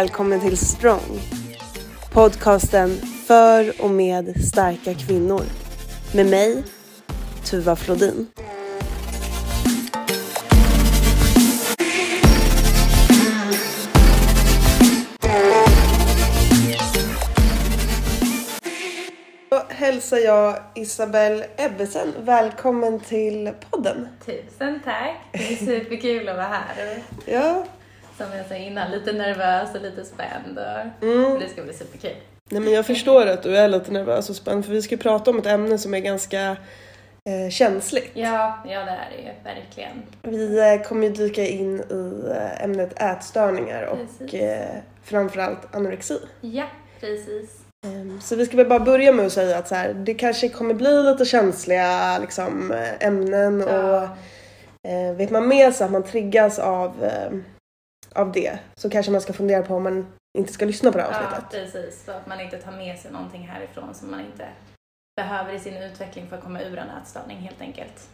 välkommen till Strong. Podcasten för och med starka kvinnor. Med mig, Tuva Flodin. Då hälsar jag Isabelle Ebbesen välkommen till podden. Tusen tack! Det är superkul att vara här. Ja, Som jag sa innan, lite nervös och lite spänd. Och Mm. Det ska bli superkul. Nej, men jag förstår att du är lite nervös och spänd för vi ska prata om ett ämne som är ganska eh, känsligt. Ja, ja det är det ju verkligen. Vi eh, kommer ju dyka in i eh, ämnet ätstörningar och eh, framförallt anorexi. Ja, precis. Ehm, Så vi ska väl bara börja med att säga att så här, det kanske kommer bli lite känsliga liksom, eh, ämnen och Ja, eh, vet man med sig att man triggas av, av det så kanske man ska fundera på om man inte ska lyssna på det här ja, avsnittet. precis. Så att man inte tar med sig någonting härifrån som man inte behöver i sin utveckling för att komma ur en ätstörning helt enkelt.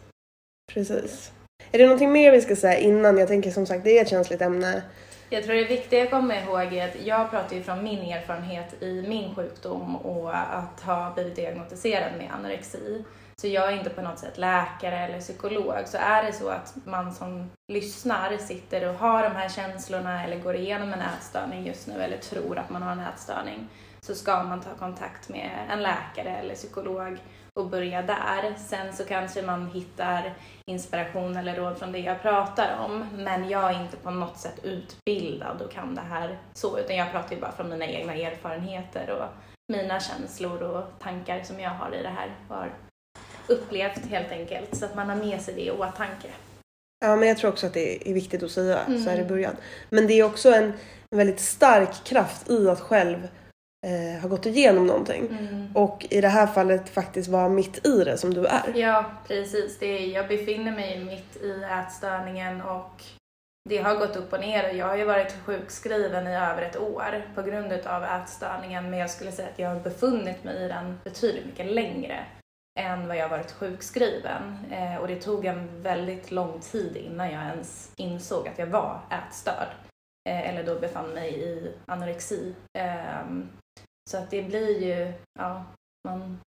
Precis. Är det någonting mer vi ska säga innan? Jag tänker som sagt det är ett känsligt ämne. Jag tror det viktiga att komma ihåg är att jag pratar ju från min erfarenhet i min sjukdom och att ha blivit diagnostiserad med anorexi. Så jag är inte på något sätt läkare eller psykolog. Så är det så att man som lyssnar sitter och har de här känslorna eller går igenom en ätstörning just nu eller tror att man har en ätstörning så ska man ta kontakt med en läkare eller psykolog och börja där. Sen så kanske man hittar inspiration eller råd från det jag pratar om. Men jag är inte på något sätt utbildad och kan det här så, utan jag pratar ju bara från mina egna erfarenheter och mina känslor och tankar som jag har i det här och har upplevt helt enkelt. Så att man har med sig det i åtanke. Ja men jag tror också att det är viktigt att säga Mm. så här i början. Men det är också en, en väldigt stark kraft i att själv eh, ha gått igenom någonting. Och i det här fallet faktiskt vara mitt i det som du är. Ja, precis. Det är, jag befinner mig mitt i ätstörningen och det har gått upp och ner och jag har ju varit sjukskriven i över ett år på grund av ätstörningen men jag skulle säga att jag har befunnit mig i den betydligt mycket längre än vad jag varit sjukskriven. Eh, och det tog en väldigt lång tid innan jag ens insåg att jag var ätstörd. Eh, eller då befann mig i anorexi. Eh, så att det blir ju, ja, man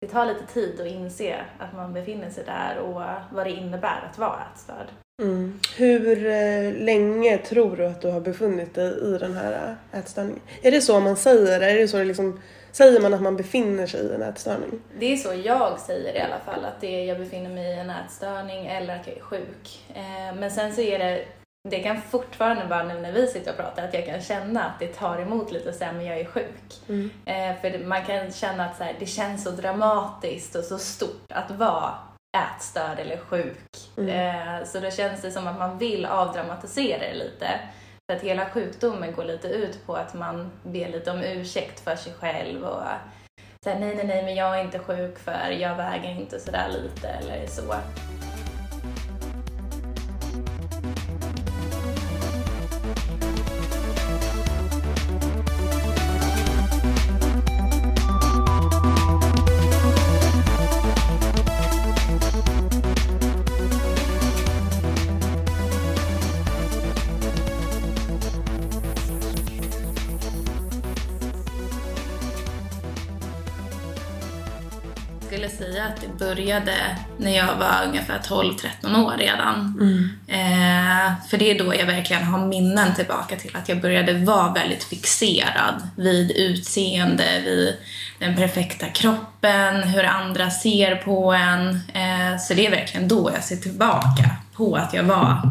det tar lite tid att inse att man befinner sig där och vad det innebär att vara ätstörd. Mm. Hur eh, länge tror du att du har befunnit dig i den här eh, ätstörningen? Är det så man säger? Är det så det liksom, säger man att man befinner sig i en ätstörning? Det är så jag säger i alla fall, att det är, jag befinner mig i en ätstörning eller att jag är sjuk. Eh, men sen så är det, det kan fortfarande vara nu när vi sitter och pratar att jag kan känna att det tar emot lite så här, men jag är sjuk. Mm. Eh, för man kan känna att så här, det känns så dramatiskt och så stort att vara ätstörd eller sjuk. Mm. Eh, så då känns det som att man vill avdramatisera det lite. Att hela sjukdomen går lite ut på att man ber lite om ursäkt för sig själv och säger nej, nej, nej, men jag är inte sjuk för jag väger inte sådär lite eller så. Började när jag var ungefär 12-13 år redan. Eh, för det är då jag verkligen har minnen tillbaka till att jag började vara väldigt fixerad vid utseende, vid den perfekta kroppen, hur andra ser på en. Eh, så det är verkligen då jag ser tillbaka på att jag var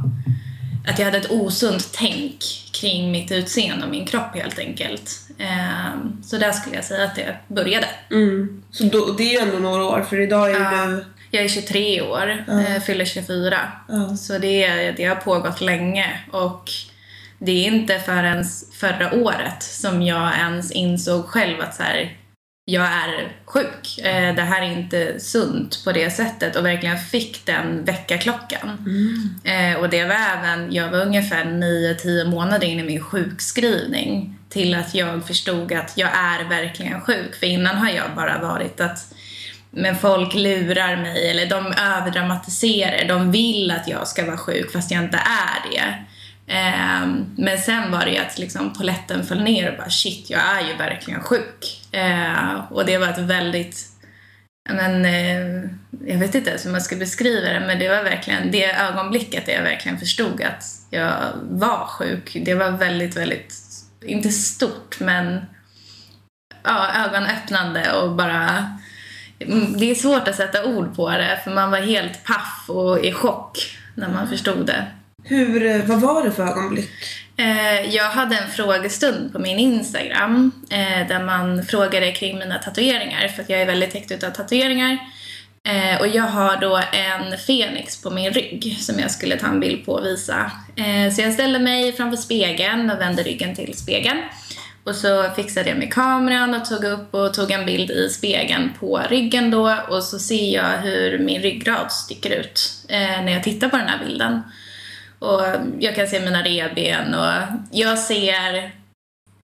att jag hade ett osunt tänk kring mitt utseende och min kropp helt enkelt. Eh, så där skulle jag säga att det började. Mm. Så då, det är ju ändå några år för idag är Ja. du... Jag är 23 år, eh, fyller 24. Ja. Så det, det har pågått länge och det är inte förrän förra året som jag ens insåg själv att så här, jag är sjuk. Eh, det här är inte sunt på det sättet och verkligen fick den väckarklockan. Eh, och det var även, jag var ungefär 9-10 månader in i min sjukskrivning till att jag förstod att jag är verkligen sjuk. För innan har jag bara varit att men folk lurar mig eller de överdramatiserar. De vill att jag ska vara sjuk fast jag inte är det. Eh, men sen var det ju att liksom poletten föll ner och bara shit, jag är ju verkligen sjuk. Eh, och det var ett väldigt men, eh, jag vet inte ens hur man ska beskriva det, men det var verkligen det ögonblicket där jag verkligen förstod att jag var sjuk. Det var väldigt, väldigt, inte stort, men ja, ögonöppnande och bara... Det är svårt att sätta ord på det, för man var helt paff och i chock när man förstod det. Hur, eh, vad var det för ögonblick? Eh, jag hade en frågestund på min Instagram eh, där man frågade kring mina tatueringar för att jag är väldigt täckt utav tatueringar. Och jag har då en fenix på min rygg som jag skulle ta en bild på och visa. Så jag ställde mig framför spegeln och vände ryggen till spegeln. Och så fixade jag med kameran och tog upp och tog en bild i spegeln på ryggen då och så ser jag hur min ryggrad sticker ut när jag tittar på den här bilden. Och jag kan se mina revben och jag ser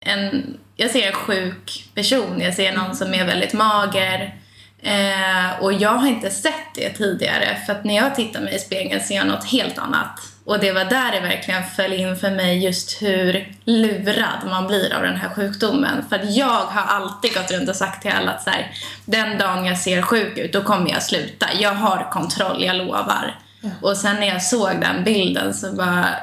en, jag ser en sjuk person. Jag ser någon som är väldigt mager. Eh, och jag har inte sett det tidigare för att när jag tittar mig i spegeln ser jag något helt annat. Och det var där det verkligen föll in för mig just hur lurad man blir av den här sjukdomen. För att jag har alltid gått runt och sagt till alla att så här, den dagen jag ser sjuk ut, då kommer jag sluta. Jag har kontroll, jag lovar. Och sen när jag såg den bilden så bara,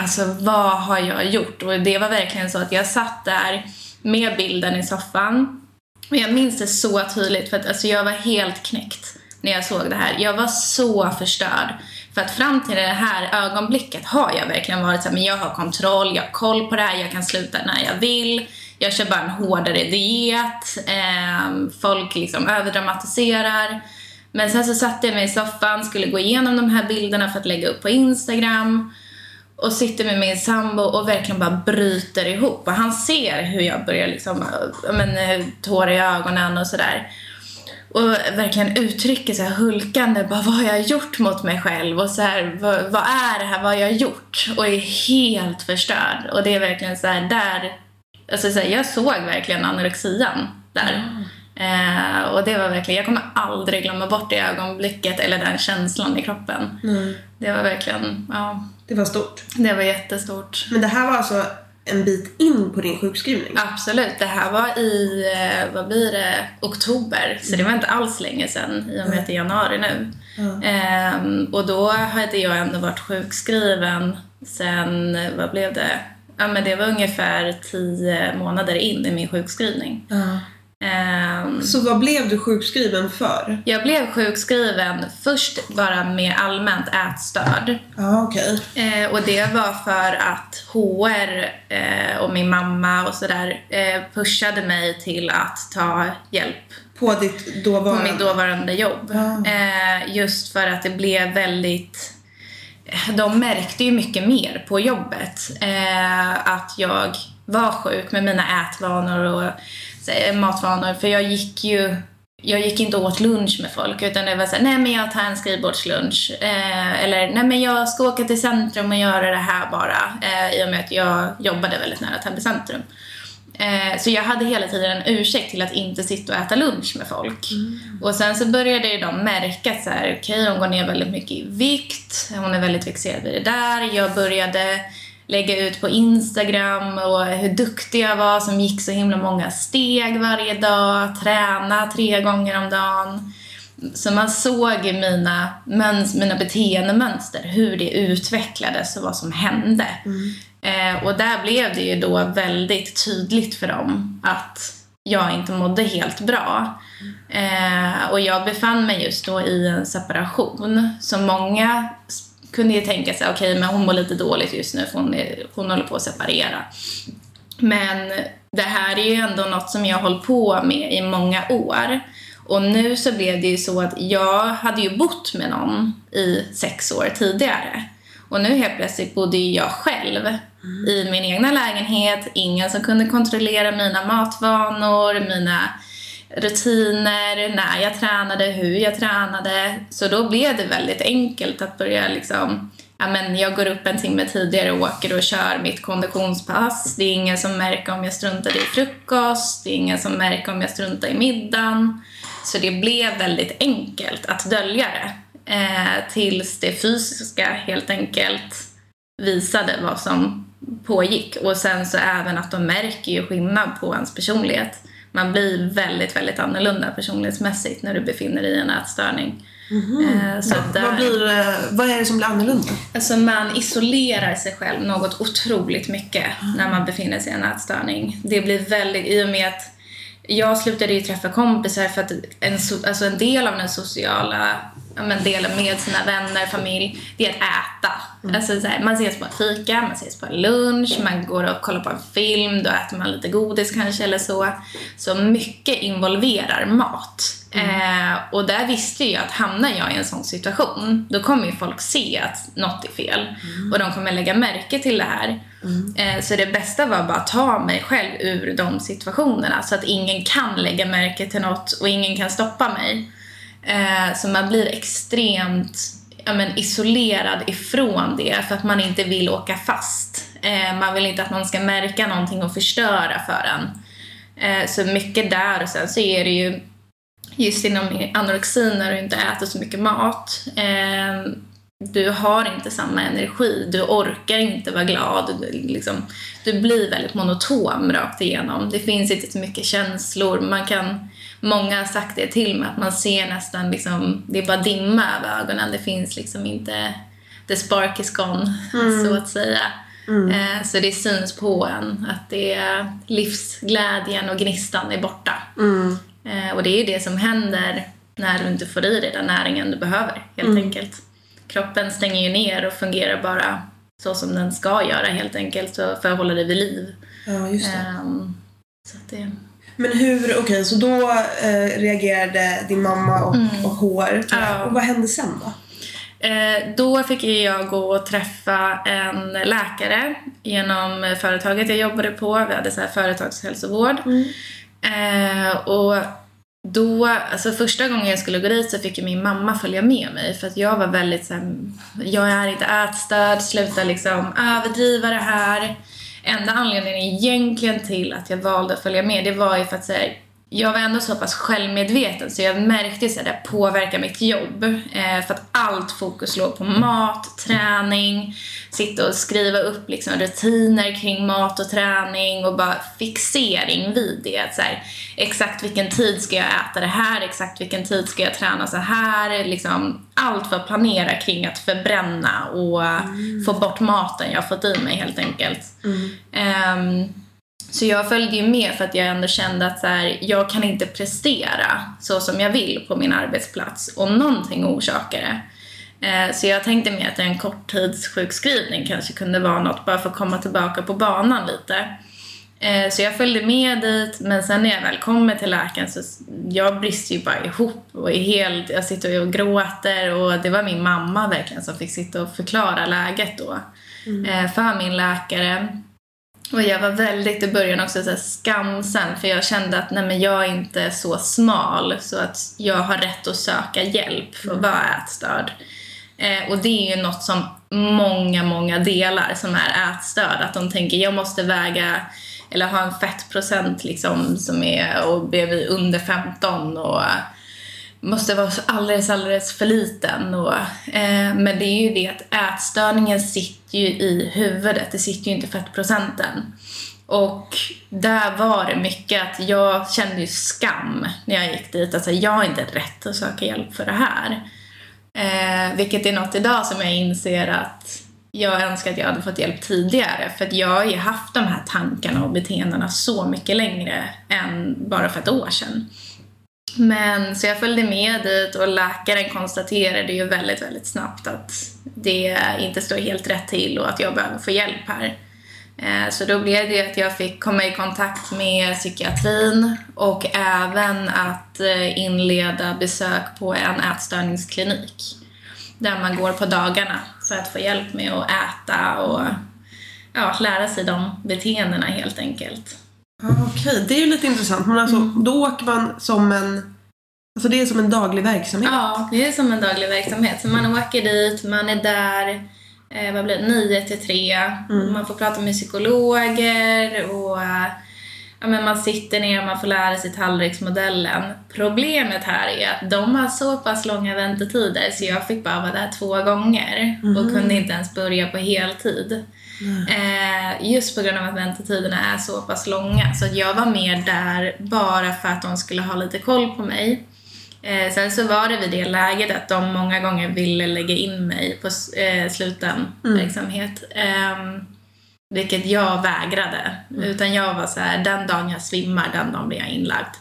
alltså vad har jag gjort? Och det var verkligen så att jag satt där med bilden i soffan. Och jag minns det så tydligt för att alltså, jag var helt knäckt när jag såg det här. Jag var så förstörd. För att fram till det här ögonblicket har jag verkligen varit så här, men jag har kontroll, jag har koll på det här, jag kan sluta när jag vill. Jag kör bara en hårdare diet. Eh, folk liksom överdramatiserar. Men sen så satte jag mig i soffan, skulle gå igenom de här bilderna för att lägga upp på Instagram och sitter med min sambo och verkligen bara bryter ihop. Och han ser hur jag börjar liksom, men, eh, tårar i ögonen och sådär. Och verkligen uttrycker så här hulkande, bara vad har jag gjort mot mig själv? Och så här, vad, vad, är det här, vad har jag gjort? Och är helt förstörd. Och det är verkligen så här, där, alltså så här, jag såg verkligen anorexian där. Mm. Eh, och det var verkligen, jag kommer aldrig glömma bort det ögonblicket eller den känslan i kroppen. Mm. Det var verkligen, ja. Det var stort. Det var jättestort. Men det här var alltså en bit in på din sjukskrivning? Absolut. Det här var i, eh, vad blir det, oktober. Så det var inte alls länge sedan i och med att det är januari nu. Mm. Eh, och då hade jag ändå varit sjukskriven sen, vad blev det? Ja men det var ungefär tio månader in i min sjukskrivning. Mm. Um, så vad blev du sjukskriven för? Jag blev sjukskriven först bara med allmänt ätstörd. Ah, okay. Eh, och det var för att HR eh, och min mamma och sådär eh, pushade mig till att ta hjälp. På ditt dåvarande? På mitt dåvarande jobb. Ah. Eh, just för att det blev väldigt de märkte ju mycket mer på jobbet eh, att jag var sjuk med mina ätvanor och matvanor. För jag gick ju jag gick inte åt lunch med folk utan det var såhär, nej men jag tar en skrivbordslunch. Eh, eller, nej men jag ska åka till centrum och göra det här bara. Eh, I och med att jag jobbade väldigt nära Täby centrum. Eh, så jag hade hela tiden en ursäkt till att inte sitta och äta lunch med folk. Mm. Och sen så började de märka att okej okay, hon går ner väldigt mycket i vikt, hon är väldigt fixerad vid det där. Jag började lägga ut på Instagram och hur duktig jag var som gick så himla många steg varje dag, träna tre gånger om dagen. Så man såg mina, mina beteendemönster, hur det utvecklades och vad som hände. Mm. Eh, och där blev det ju då väldigt tydligt för dem att jag inte mådde helt bra. Eh, och jag befann mig just då i en separation. Så många kunde ju tänka sig, okej okay, men hon mår lite dåligt just nu för hon, är, hon håller på att separera. Men det här är ju ändå något som jag har hållit på med i många år. Och nu så blev det ju så att jag hade ju bott med någon i sex år tidigare. Och nu helt plötsligt bodde ju jag själv mm. i min egna lägenhet. Ingen som kunde kontrollera mina matvanor, mina rutiner, när jag tränade, hur jag tränade. Så då blev det väldigt enkelt att börja liksom Ja, men jag går upp en timme tidigare och åker och kör mitt konditionspass. Det är ingen som märker om jag struntar i frukost, det är ingen som märker om jag struntar i middagen. Så det blev väldigt enkelt att dölja det. Eh, tills det fysiska helt enkelt visade vad som pågick. Och sen så även att de märker ju skillnad på ens personlighet. Man blir väldigt, väldigt annorlunda personlighetsmässigt när du befinner dig i en ätstörning. Mm. Så där, vad, blir, vad är det som blir annorlunda? Alltså man isolerar sig själv något otroligt mycket mm. när man befinner sig i en ätstörning. Det blir väldigt, i och med att jag slutade ju träffa kompisar för att en, alltså en del av den sociala men, delen med sina vänner, familj, det är att äta. Mm. Alltså, så här, man ses på en fika, man ses på en lunch, man går och kollar på en film, då äter man lite godis kanske eller så. Så mycket involverar mat. Mm. Eh, och där visste jag att hamnar jag i en sån situation, då kommer ju folk se att något är fel. Mm. Och de kommer lägga märke till det här. Mm. Eh, så det bästa var bara att ta mig själv ur de situationerna så att ingen kan lägga märke till något och ingen kan stoppa mig. Eh, så man blir extremt ja, men, isolerad ifrån det för att man inte vill åka fast. Eh, man vill inte att någon ska märka någonting och förstöra för en. Eh, så mycket där och sen så är det ju just inom anorexin när du inte äter så mycket mat. Eh, du har inte samma energi, du orkar inte vara glad. Du, liksom, du blir väldigt monotom rakt igenom. Det finns inte så mycket känslor. Man kan många har sagt det till mig, att man ser nästan liksom, det är bara dimma över ögonen. Det finns liksom inte, the spark is gone, mm. så att säga. Mm. Eh, så det syns på en att det är livsglädjen och gnistan är borta. Mm. Eh, och det är ju det som händer när du inte får i dig den näringen du behöver, helt mm. enkelt. Kroppen stänger ju ner och fungerar bara så som den ska göra helt enkelt för att hålla dig vid liv. Ja, just det. Um, så det... Men hur, okej okay, så då eh, reagerade din mamma och, mm. och HR. Ja. Och vad hände sen då? Eh, då fick jag gå och träffa en läkare genom företaget jag jobbade på. Vi hade så här företagshälsovård. Mm. Eh, och då, alltså första gången jag skulle gå dit så fick min mamma följa med mig för att jag var väldigt såhär, jag är inte ätstörd, sluta liksom överdriva det här enda anledningen egentligen till att jag valde att följa med, det var ju för att säga jag var ändå så pass självmedveten så jag märkte att det påverkar mitt jobb. Eh, för att allt fokus låg på mat, träning, sitta och skriva upp liksom rutiner kring mat och träning och bara fixering vid det. Så här, exakt vilken tid ska jag äta det här, exakt vilken tid ska jag träna så här. Liksom, allt för att planera kring att förbränna och mm. få bort maten jag fått i mig helt enkelt. Mm. Um, så jag följde ju med för att jag ändå kände att så här, jag kan inte prestera så som jag vill på min arbetsplats om någonting orsakar det. Eh, så jag tänkte mig att en korttidssjukskrivning kanske kunde vara något bara för att komma tillbaka på banan lite. Eh, så jag följde med dit, men sen när jag väl kommer till läkaren så jag brister ju bara ihop och är helt, jag sitter och gråter och det var min mamma verkligen som fick sitta och förklara läget då mm. Eh, för min läkare. Och jag var väldigt i början också så skamsen för jag kände att nej men jag är inte så smal så att jag har rätt att söka hjälp för att vara ätstörd. Eh, och det är ju något som många, många delar som är ätstörd. Att de tänker jag måste väga eller ha en fettprocent liksom som är och blir under 15 och måste vara alldeles, alldeles för liten. Och, eh, men det är ju det att ätstörningen sitter ju i huvudet, det sitter ju inte fettprocenten. Och där var det mycket att jag kände ju skam när jag gick dit. Alltså jag har inte rätt att söka hjälp för det här. Eh, vilket är något idag som jag inser att jag önskar att jag hade fått hjälp tidigare. För att jag har ju haft de här tankarna och beteendena så mycket längre än bara för ett år sedan. Men så jag följde med dit och läkaren konstaterade ju väldigt, väldigt snabbt att det inte står helt rätt till och att jag behöver få hjälp här. Eh, så då blev det att jag fick komma i kontakt med psykiatrin och även att eh, inleda besök på en ätstörningsklinik där man går på dagarna för att få hjälp med att äta och ja, lära sig de beteendena helt enkelt. Okej, okay. det är ju lite intressant. Men alltså, mm. då åker man som en Alltså det är som en daglig verksamhet? Ja, det är som en daglig verksamhet. Så man åker dit, man är där eh, vad blir det, 9 till 3. Mm. Man får prata med psykologer och ja, men man sitter ner och man får lära sig tallriksmodellen. Problemet här är att de har så pass långa väntetider så jag fick bara vara där två gånger och kunde inte ens börja på heltid. Eh, just på grund av att väntetiderna är så pass långa. Så att jag var mer där bara för att de skulle ha lite koll på mig. Eh, sen så var det vid det läget att de många gånger ville lägga in mig på eh, sluten verksamhet. Ehm, vilket jag vägrade. Utan jag var så här, den dagen jag svimmar, den dagen blir jag inlagd.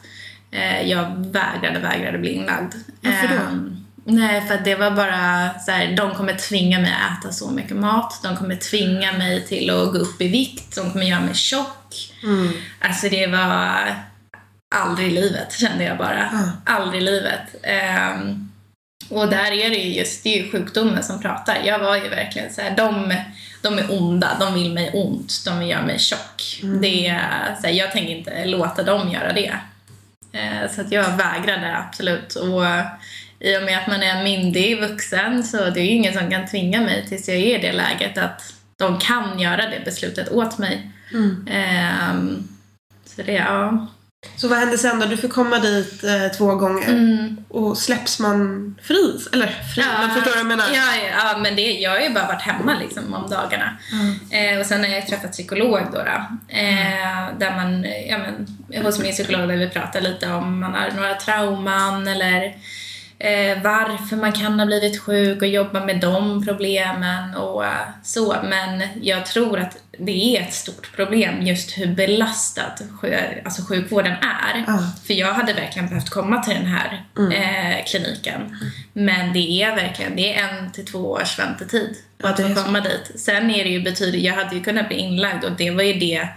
Eh, jag vägrade, vägrade bli inlagd. Varför då? Nej, för det var bara så här, de kommer tvinga mig att äta så mycket mat. De kommer tvinga mig till att gå upp i vikt. De kommer göra mig tjock. Mm. Alltså det var aldrig i livet kände jag bara. Ja. Aldrig i livet. Ehm, och där är det ju just, det är ju sjukdomen som pratar. Jag var ju verkligen så här, de, de är onda, de vill mig ont, de vill göra mig tjock. Det är, så här, jag tänker inte låta dem göra det. Eh, så att jag vägrade absolut. Och i och med att man är myndig vuxen så det är ju ingen som kan tvinga mig tills jag är i det läget att de kan göra det beslutet åt mig. Mm. Ehm, så det, ja. Så vad hände sen då? Du fick komma dit eh, två gånger. Mm. Och släpps man fri? Eller fri, men förstår du vad jag menar? Ja, ja, ja men det, jag har ju bara varit hemma liksom om dagarna. Eh, och sen har jag träffat psykolog då. då eh, där man, ja, men, hos min psykolog där vi pratar lite om man har några trauman eller eh, varför man kan ha blivit sjuk och jobba med de problemen och eh, så. Men jag tror att det är ett stort problem just hur belastad alltså sjukvården är. Ja. För jag hade verkligen behövt komma till den här eh, kliniken. Men det är verkligen, det är en till två års väntetid på Ja, att få komma dit. Sen är det ju betydligt, jag hade ju kunnat bli inlagd och det var ju det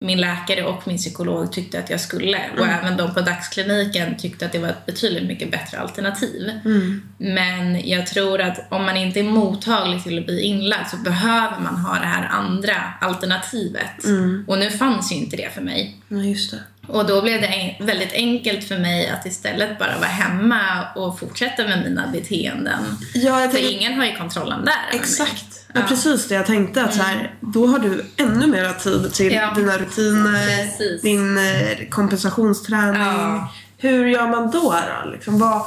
min läkare och min psykolog tyckte att jag skulle. Och även de på dagskliniken tyckte att det var ett betydligt mycket bättre alternativ. Mm. Men jag tror att om man inte är mottaglig till att bli inlagd så behöver man ha det här andra alternativet. Mm. Och nu fanns ju inte det för mig. Ja, just det. Och då blev det väldigt enkelt för mig att istället bara vara hemma och fortsätta med mina beteenden. Ja, jag För ingen har ju kontrollen där. exakt. Ja. Mm. Precis det jag tänkte. Att så här, då har du ännu mer tid till Ja. dina rutiner, Precis. din eh, kompensationsträning. Ja. Hur gör man då? då? Liksom, vad,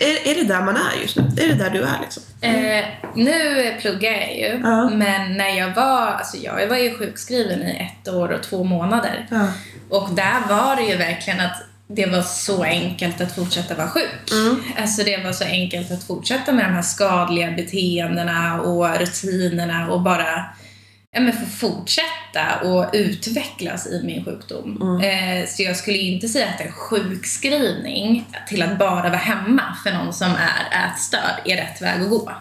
är, är det där man är just nu? Är det där du är? Liksom? Eh, nu pluggar jag ju, Ja. men när jag var, alltså jag var ju sjukskriven i ett år och två månader. Ja. Och där var det ju verkligen att det var så enkelt att fortsätta vara sjuk. Mm. Alltså det var så enkelt att fortsätta med de här skadliga beteendena och rutinerna och bara ja, men få fortsätta och utvecklas i min sjukdom. Eh, så jag skulle inte säga att en sjukskrivning till att bara vara hemma för någon som är ätstörd är rätt väg att gå.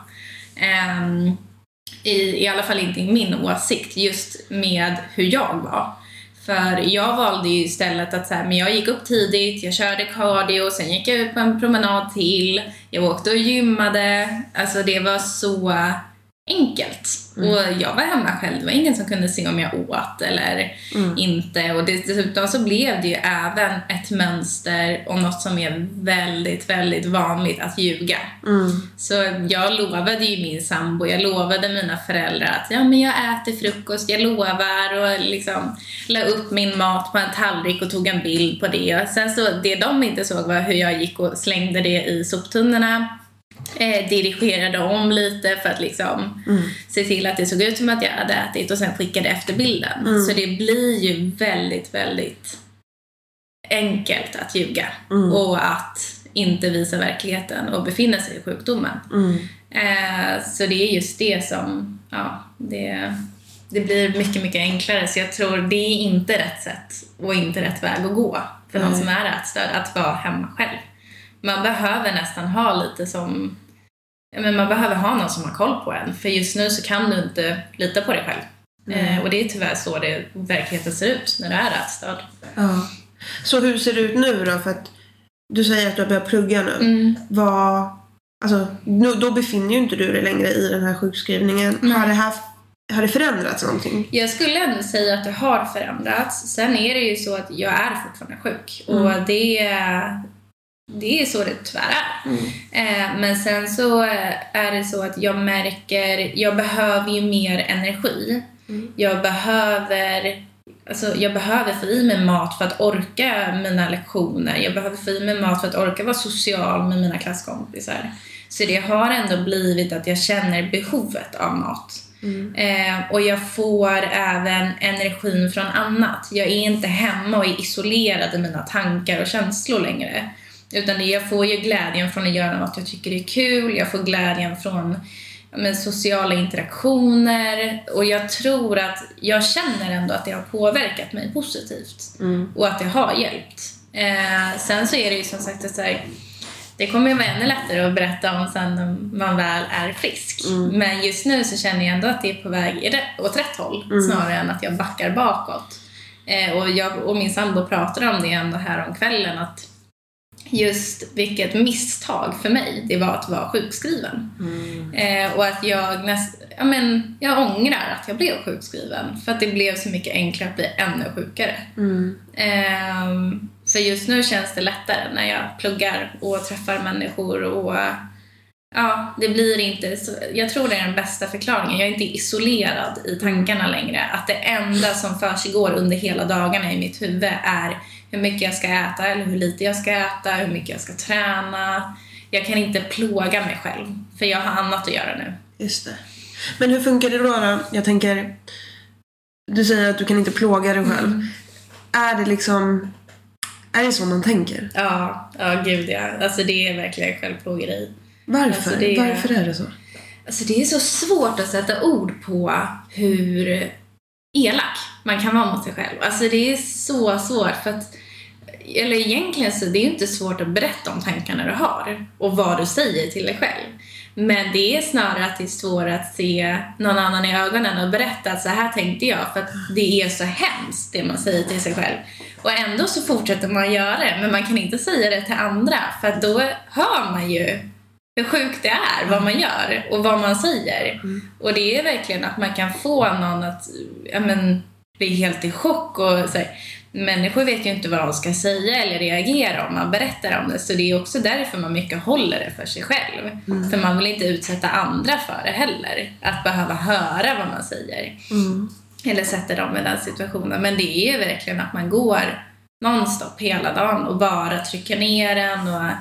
Ehm, i, I alla fall inte i min åsikt, just med hur jag var. För jag valde ju istället att så här, men jag gick upp tidigt, jag körde cardio, sen gick jag ut på en promenad till, jag åkte och gymmade. Alltså det var så enkelt. Och jag var hemma själv, det var ingen som kunde se om jag åt eller inte. Och dessutom så blev det ju även ett mönster och något som är väldigt, väldigt vanligt att ljuga. Mm. Så jag lovade ju min sambo, jag lovade mina föräldrar att ja, men jag äter frukost, jag lovar och liksom la upp min mat på en tallrik och tog en bild på det. Och sen så, det de inte såg var hur jag gick och slängde det i soptunnorna. Eh, dirigerade om lite för att liksom se till att det såg ut som att jag hade ätit och sen skickade efter bilden. Så det blir ju väldigt, väldigt enkelt att ljuga och att inte visa verkligheten och befinna sig i sjukdomen. Mm. Eh, så det är just det som, ja, det, det blir mycket, mycket enklare. Så jag tror det är inte rätt sätt och inte rätt väg att gå för någon som är ätstörd, att vara hemma själv. Man behöver nästan ha lite som, men man behöver ha någon som har koll på en. För just nu så kan du inte lita på dig själv. Eh, och det är tyvärr så det verkligheten ser ut när du är ätstörd. Ja. Så hur ser det ut nu då? För att du säger att du har börjat plugga nu. Mm. Vad, alltså, nu, då befinner ju inte du dig längre i den här sjukskrivningen. Nej. Har det, här, har det förändrats någonting? Jag skulle ändå säga att det har förändrats. Sen är det ju så att jag är fortfarande sjuk. Och det, det är så det tyvärr är. Eh, men sen så är det så att jag märker, jag behöver ju mer energi. Jag behöver Alltså, jag behöver få i mig mat för att orka mina lektioner. Jag behöver få i mig mat för att orka vara social med mina klasskompisar. Så det har ändå blivit att jag känner behovet av mat. Mm. Eh, och jag får även energin från annat. Jag är inte hemma och är isolerad i mina tankar och känslor längre. Utan jag får ju glädjen från att göra något jag tycker är kul. Jag får glädjen från med sociala interaktioner och jag tror att jag känner ändå att det har påverkat mig positivt Mm. och att det har hjälpt. Eh, sen så är det ju som sagt att så här, det kommer ju vara ännu lättare att berätta om sen när man väl är frisk. Men just nu så känner jag ändå att det är på väg åt rätt håll snarare än att jag backar bakåt. Eh, och jag och min sambo pratade om det ändå här om kvällen att just vilket misstag för mig det var att vara sjukskriven. Eh, och att jag näst, ja, men, jag ångrar att jag blev sjukskriven. För att det blev så mycket enklare att bli ännu sjukare. Mm. Ehm, för just nu känns det lättare när jag pluggar och träffar människor och ja, det blir inte så, jag tror det är den bästa förklaringen. Jag är inte isolerad i tankarna längre. Att det enda som försiggår under hela dagarna i mitt huvud är hur mycket jag ska äta eller hur lite jag ska äta, hur mycket jag ska träna. Jag kan inte plåga mig själv, för jag har annat att göra nu. Just det. Men hur funkar det då, då? Jag tänker, du säger att du kan inte plåga dig själv. Mm. Är det liksom, är det så man tänker? Ja, ja gud ja. Alltså det är verkligen självplågeri. Varför? Alltså, det är- Varför är det så? Alltså det är så svårt att sätta ord på hur elak man kan vara mot sig själv. Alltså det är så svårt för att eller egentligen så det är ju inte svårt att berätta om tankarna du har och vad du säger till dig själv. Men det är snarare att det är svårare att se någon annan i ögonen och berätta att så här tänkte jag för att det är så hemskt det man säger till sig själv. Och ändå så fortsätter man göra det men man kan inte säga det till andra för att då hör man ju hur sjukt det är vad man gör och vad man säger. Och det är verkligen att man kan få någon att ja, men, bli helt i chock och så här, Människor vet ju inte vad de ska säga eller reagera om man berättar om det. Så det är också därför man mycket håller det för sig själv. För man vill inte utsätta andra för det heller. Att behöva höra vad man säger. Mm. Eller sätta dem i den situationen. Men det är verkligen att man går nonstop hela dagen och bara trycker ner den och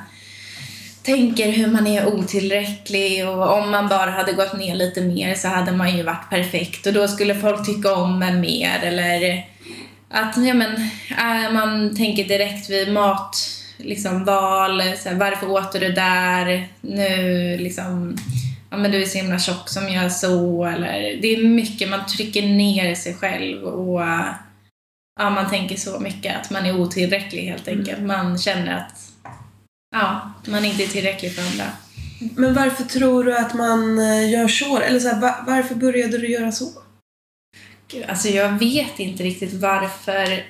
tänker hur man är otillräcklig och om man bara hade gått ner lite mer så hade man ju varit perfekt och då skulle folk tycka om en mer eller att ja, men, äh, man tänker direkt vid mat liksom val, så här, varför åt du det där? Nu liksom, ja men du är så himla tjock som gör så eller det är mycket, man trycker ner sig själv och ja, man tänker så mycket att man är otillräcklig helt enkelt. Man känner att ja, man inte är tillräcklig för andra. Men varför tror du att man eh, gör så? Eller så här, va- varför började du göra så? Gud, alltså jag vet inte riktigt varför.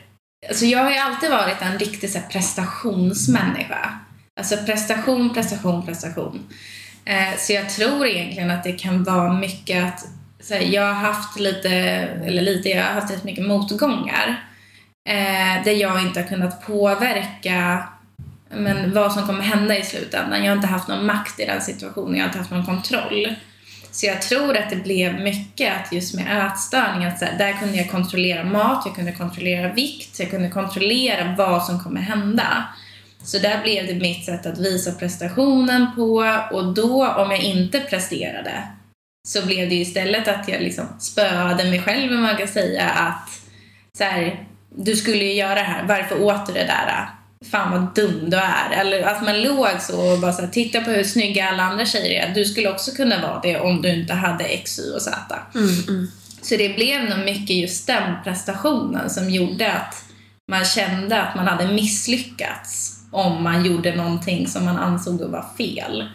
Alltså jag har ju alltid varit en riktig så här, prestationsmänniska. Alltså prestation, prestation, prestation. Eh, så jag tror egentligen att det kan vara mycket att så här, jag har haft lite, eller lite, jag har haft rätt mycket motgångar. Eh, där jag inte har kunnat påverka men, vad som kommer hända i slutändan. Jag har inte haft någon makt i den situationen, jag har inte haft någon kontroll. Så jag tror att det blev mycket att just med ätstörning, att så här, där kunde jag kontrollera mat, jag kunde kontrollera vikt, jag kunde kontrollera vad som kommer hända. Så där blev det mitt sätt att visa prestationen på och då om jag inte presterade så blev det ju istället att jag liksom spöade mig själv om man kan säga att så här, du skulle ju göra det här, varför åt du det där? Fan vad dum du är. Eller att man låg så och bara så här, titta på hur snygga alla andra tjejer är. Du skulle också kunna vara det om du inte hade X, Y och Z. Mm, mm. Så det blev nog mycket just den prestationen som gjorde att man kände att man hade misslyckats om man gjorde någonting som man ansåg var fel.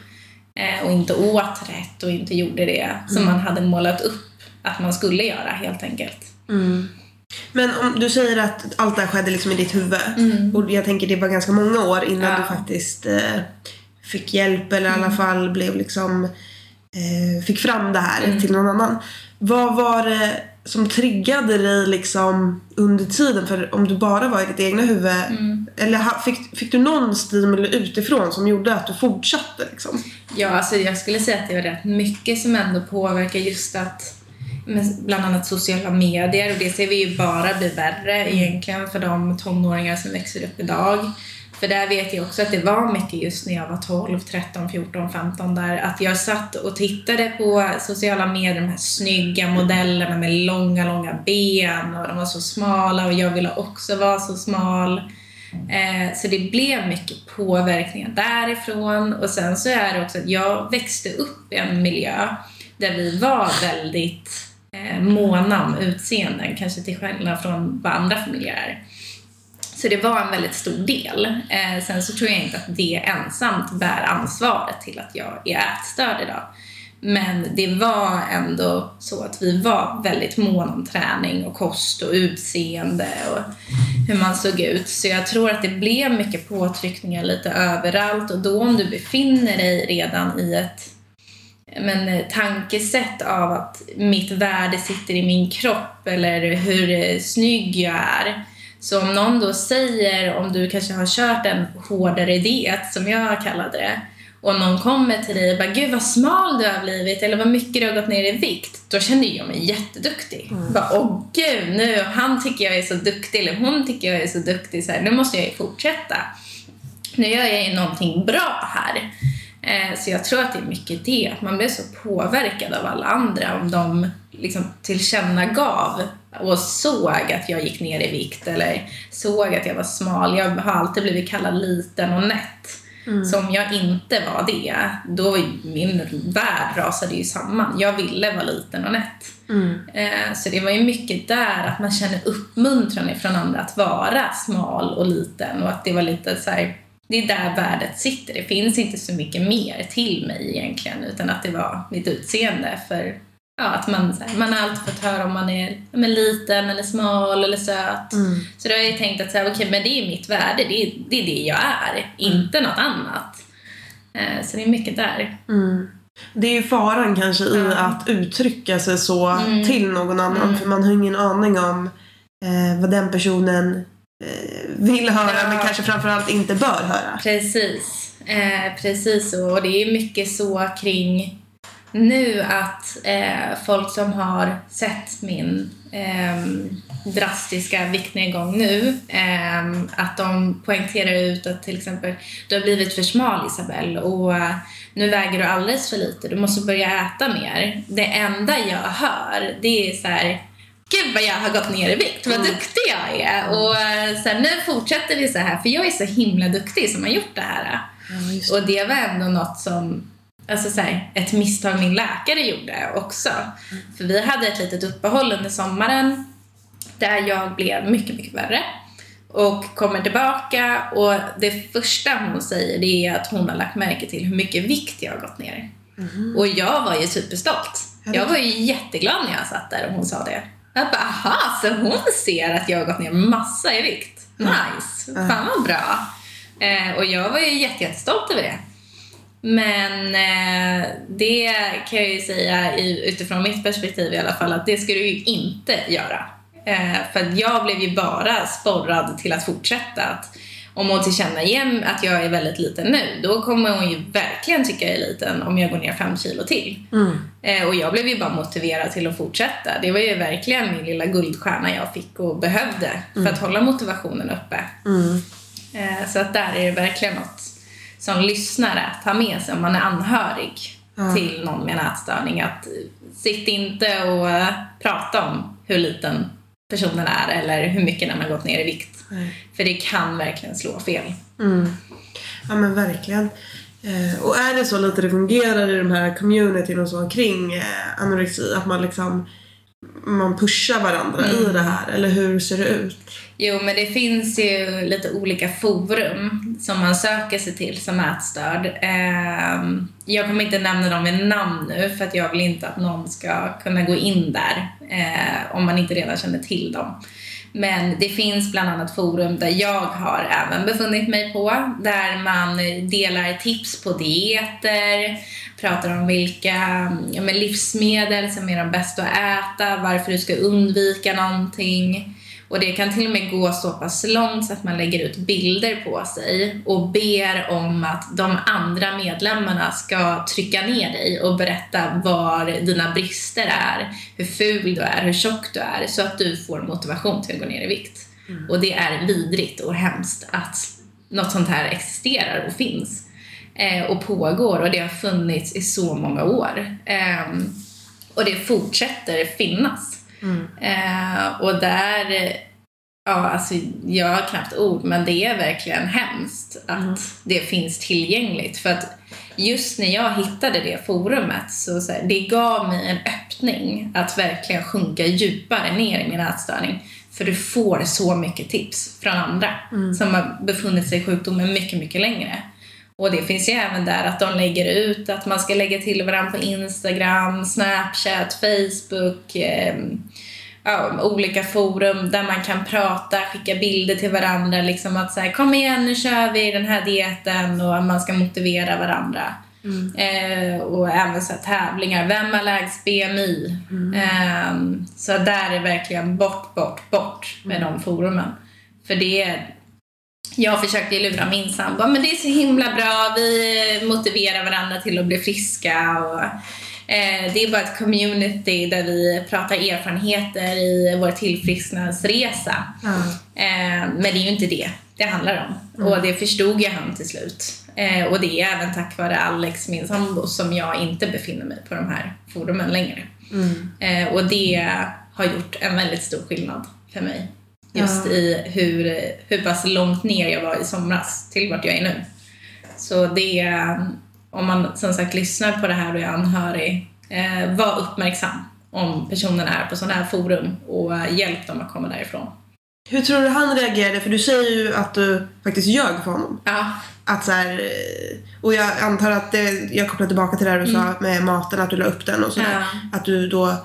Eh, och inte åt rätt och inte gjorde det som man hade målat upp att man skulle göra helt enkelt. Mm. Men om du säger att allt det här skedde liksom i ditt huvud. Mm. Och jag tänker det var ganska många år innan Ja. du faktiskt eh, fick hjälp eller i alla fall blev liksom eh, fick fram det här till någon annan. Vad var det som triggade dig liksom under tiden? För om du bara var i ditt egna huvud. Eller ha- fick, fick du någon stimuli utifrån som gjorde att du fortsatte liksom? Ja, alltså jag skulle säga att det var rätt mycket som ändå påverkar just att med bland annat sociala medier och det ser vi ju bara bli värre egentligen för de tonåringar som växer upp idag. För där vet jag också att det var mycket just när jag var 12, 13, 14, 15 där att jag satt och tittade på sociala medier, de här snygga modellerna med långa, långa ben och de var så smala och jag ville också vara så smal. Eh, så det blev mycket påverkningar därifrån och sen så är det också att jag växte upp i en miljö där vi var väldigt Eh, måna om utseenden, kanske till skillnad från vad andra familjer är. Så det var en väldigt stor del. Eh, sen så tror jag inte att det ensamt bär ansvaret till att jag är ätstörd idag. Men det var ändå så att vi var väldigt måna om träning och kost och utseende och hur man såg ut. Så jag tror att det blev mycket påtryckningar lite överallt och då om du befinner dig redan i ett men, tankesätt av att mitt värde sitter i min kropp eller hur snygg jag är så om någon då säger, om du kanske har kört en hårdare diet, som jag kallade det, och någon kommer till dig och bara “Gud vad smal du har blivit” eller “Vad mycket du har gått ner i vikt” då känner jag mig jätteduktig. Mm. Bara “Åh gud, nu, han tycker jag är så duktig” eller “Hon tycker jag är så duktig, så här, nu måste jag ju fortsätta”. Nu gör jag ju någonting bra här. Eh, så jag tror att det är mycket det, att man blir så påverkad av alla andra om de liksom tillkännagav och såg att jag gick ner i vikt eller såg att jag var smal. Jag har alltid blivit kallad liten och nätt. Mm. Så om jag inte var det, då var min värld rasade ju samman. Jag ville vara liten och nätt. Mm. Eh, så det var ju mycket där att man känner uppmuntran ifrån andra att vara smal och liten och att det var lite så här, det är där värdet sitter. Det finns inte så mycket mer till mig egentligen utan att det var mitt utseende. För ja, att man, här, man har alltid fått höra om man är men, liten eller smal eller söt. Mm. Så då har jag tänkt att så här, okay, men det är mitt värde, det är, det är det jag är, mm. inte något annat. Eh, så det är mycket där. Mm. Det är ju faran kanske i att uttrycka sig så mm. till någon annan mm. för man har ingen aning om eh, vad den personen vill höra ja. men kanske framförallt inte bör höra. Precis. Eh, precis så. Och det är mycket så kring nu att eh, folk som har sett min eh, drastiska viktnedgång nu, eh, att de poängterar ut att till exempel du har blivit för smal Isabelle och eh, nu väger du alldeles för lite, du måste börja äta mer. Det enda jag hör det är så här Gud vad jag har gått ner i vikt, vad mm. duktig jag är. Och eh, sen nu fortsätter vi så här, för jag är så himla duktig som har gjort det här. Ja, och det var ändå något som alltså så här, ett misstag min läkare gjorde också. Mm. För vi hade ett litet uppehåll under sommaren där jag blev mycket, mycket värre. Och kommer tillbaka och det första hon säger det är att hon har lagt märke till hur mycket vikt jag har gått ner. Mm. Och jag var ju superstolt. Jag var ju jätteglad när jag satt där och hon sa det. Jag bara, aha, så hon ser att jag har gått ner massa i vikt. Nice, mm. fan vad bra. Eh, och jag var ju jättestolt över det. Men eh, det kan jag ju säga i, utifrån mitt perspektiv i alla fall att det ska du ju inte göra. Eh, för jag blev ju bara sporrad till att fortsätta. Att, om hon tillkännager att jag är väldigt liten nu, då kommer hon ju verkligen tycka jag är liten om jag går ner fem kilo till. Mm. Eh, och jag blev ju bara motiverad till att fortsätta. Det var ju verkligen min lilla guldstjärna jag fick och behövde för mm. att hålla motivationen uppe. Mm. Eh, så att där är det verkligen något som lyssnare ta med sig om man är anhörig mm. till någon med en ätstörning. Att sitt inte och uh, prata om hur liten personen är eller hur mycket den har gått ner i vikt. Mm. För det kan verkligen slå fel. Mm. Ja men verkligen. Eh, och är det så lite det fungerar i de här communityn och så kring eh, anorexi? Att man liksom man pushar varandra mm. i det här? Eller hur ser det ut? Jo, men det finns ju lite olika forum som man söker sig till som ätstörd. Ehm, jag kommer inte nämna dem vid namn nu för att jag vill inte att någon ska kunna gå in där eh, om man inte redan känner till dem. Men det finns bland annat forum där jag har även befunnit mig på där man delar tips på dieter, pratar om vilka ja, livsmedel som är de bästa att äta, varför du ska undvika någonting. Och det kan till och med gå så pass långt så att man lägger ut bilder på sig och ber om att de andra medlemmarna ska trycka ner dig och berätta var dina brister är, hur ful du är, hur tjock du är, så att du får motivation till att gå ner i vikt. Mm. Och det är vidrigt och hemskt att något sånt här existerar och finns eh, och pågår och det har funnits i så många år. Eh, och det fortsätter finnas. Mm. Eh, och där, ja alltså jag har knappt ord men det är verkligen hemskt att mm. det finns tillgängligt. För att just när jag hittade det forumet så, så här, det gav mig en öppning att verkligen sjunka djupare ner i min ätstörning. För du får så mycket tips från andra mm. som har befunnit sig i sjukdomen mycket, mycket längre. Och det finns ju även där att de lägger ut att man ska lägga till varandra på Instagram, Snapchat, Facebook, eh, ja, olika forum där man kan prata, skicka bilder till varandra. Liksom att säga kom igen nu kör vi den här dieten och man ska motivera varandra. Mm. Eh, och även så tävlingar. Vem har lägst BMI? Mm. Eh, så där är verkligen bort, bort, bort med mm. de forumen. För det är jag försökte lura min sambo, men det är så himla bra, vi motiverar varandra till att bli friska och eh, det är bara ett community där vi pratar erfarenheter i vår tillfrisknadsresa. Mm. Eh, men det är ju inte det det handlar om mm. och det förstod jag han till slut. Eh, och det är även tack vare Alex, min sambo, som jag inte befinner mig på de här forumen längre. Mm. Eh, och det har gjort en väldigt stor skillnad för mig. Just ja. i hur, hur pass långt ner jag var i somras till vart jag är nu. Så det, om man som sagt lyssnar på det här och är anhörig, eh, var uppmärksam om personen är på sådana här forum och hjälp dem att komma därifrån. Hur tror du han reagerade? För du säger ju att du faktiskt ljög för honom. Ja. Att så här, och jag antar att det, jag kopplar tillbaka till det du mm. sa med maten, att du la upp den och sådär. Ja. Att du då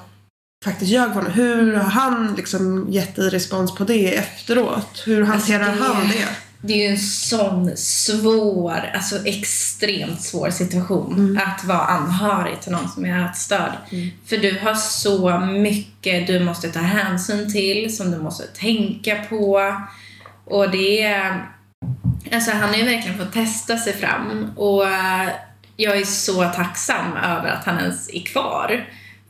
faktiskt ljög för honom. Hur har han liksom gett dig respons på det efteråt? Hur hanterar alltså det, han det? Det är ju en sån svår, alltså extremt svår situation mm. att vara anhörig till någon som är ätstörd. Mm. För du har så mycket du måste ta hänsyn till, som du måste tänka på. Och det är... Alltså han har ju verkligen fått testa sig fram och jag är så tacksam över att han ens är kvar.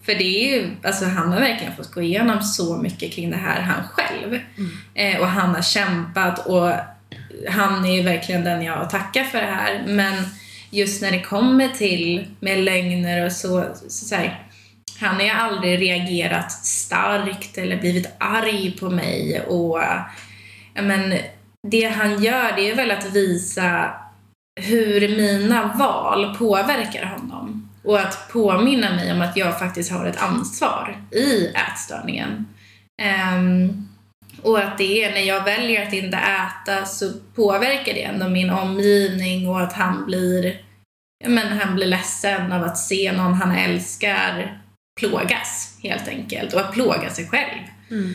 För det är ju, alltså han har verkligen fått gå igenom så mycket kring det här han själv. Mm. Eh, och han har kämpat och han är ju verkligen den jag tackar för det här. Men just när det kommer till med lögner och så, så, så här, han har ju aldrig reagerat starkt eller blivit arg på mig och men det han gör det är väl att visa hur mina val påverkar honom. Och att påminna mig om att jag faktiskt har ett ansvar i ätstörningen. Um, och att det är när jag väljer att inte äta så påverkar det ändå min omgivning och att han blir, men han blir ledsen av att se någon han älskar plågas helt enkelt och att plåga sig själv. Mm.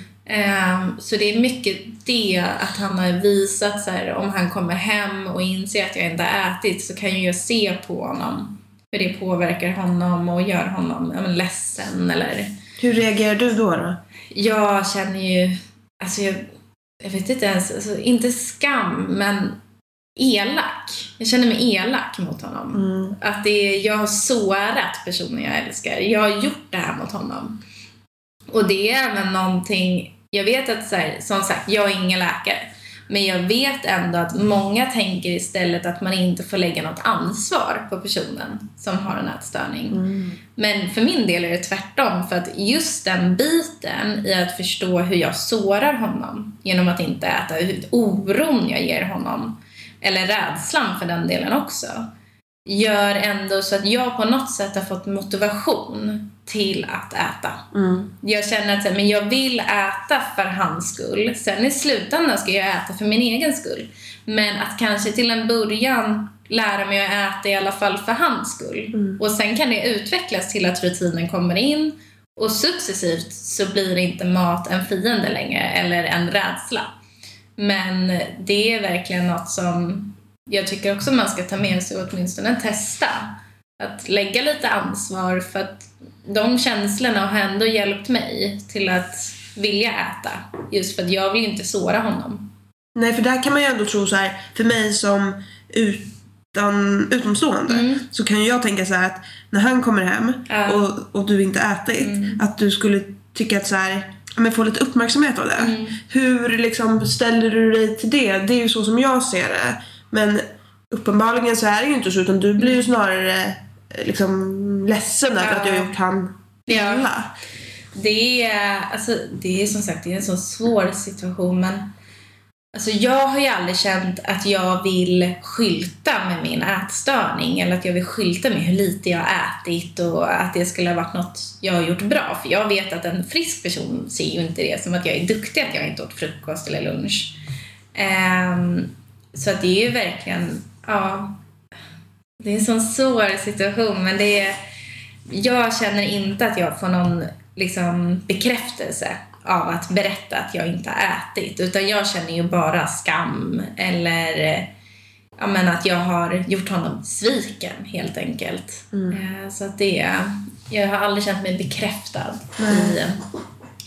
Um, så det är mycket det att han har visat så här, om han kommer hem och inser att jag inte har ätit så kan jag se på honom hur det påverkar honom och gör honom ja, ledsen eller... Hur reagerar du då? då? Jag känner ju, alltså jag, jag vet inte ens, alltså, inte skam men elak. Jag känner mig elak mot honom. Mm. Att det är, jag har sårat personen jag älskar. Jag har gjort det här mot honom. Och det är även någonting, jag vet att så här, som sagt, jag är ingen läkare. Men jag vet ändå att många tänker istället att man inte får lägga något ansvar på personen som har en ätstörning. Mm. Men för min del är det tvärtom. För att just den biten i att förstå hur jag sårar honom genom att inte äta, oron jag ger honom, eller rädslan för den delen också, gör ändå så att jag på något sätt har fått motivation till att äta. Mm. Jag känner att men jag vill äta för hans skull. Sen i slutändan ska jag äta för min egen skull. Men att kanske till en början lära mig att äta i alla fall för hans skull. Mm. Och sen kan det utvecklas till att rutinen kommer in och successivt så blir inte mat en fiende längre eller en rädsla. Men det är verkligen något som jag tycker också man ska ta med sig och åtminstone testa. Att lägga lite ansvar för att de känslorna har ändå hjälpt mig till att vilja äta. Just för att jag vill inte såra honom. Nej, för där kan man ju ändå tro så här, för mig som utan, utomstående Mm. så kan ju jag tänka så här att när han kommer hem Ja. och, och du inte ätit, Mm. att du skulle tycka att så här, men få lite uppmärksamhet av det. Mm. Hur liksom ställer du dig till det? Det är ju så som jag ser det. Men uppenbarligen så är det ju inte så utan du blir ju snarare eh, liksom ledsen över Ja. att har gjort han Ja. illa. Det är, alltså, det är som sagt det är en så svår situation men alltså, jag har ju aldrig känt att jag vill skylta med min ätstörning eller att jag vill skylta med hur lite jag har ätit och att det skulle ha varit något jag har gjort bra. För jag vet att en frisk person ser ju inte det som att jag är duktig att jag inte åt frukost eller lunch. Ehm, så att det är ju verkligen, ja, det är en sån svår situation men det är jag känner inte att jag får någon liksom, bekräftelse av att berätta att jag inte har ätit. Utan jag känner ju bara skam eller ja, men att jag har gjort honom sviken helt enkelt. Eh, Så att det jag har aldrig känt mig bekräftad i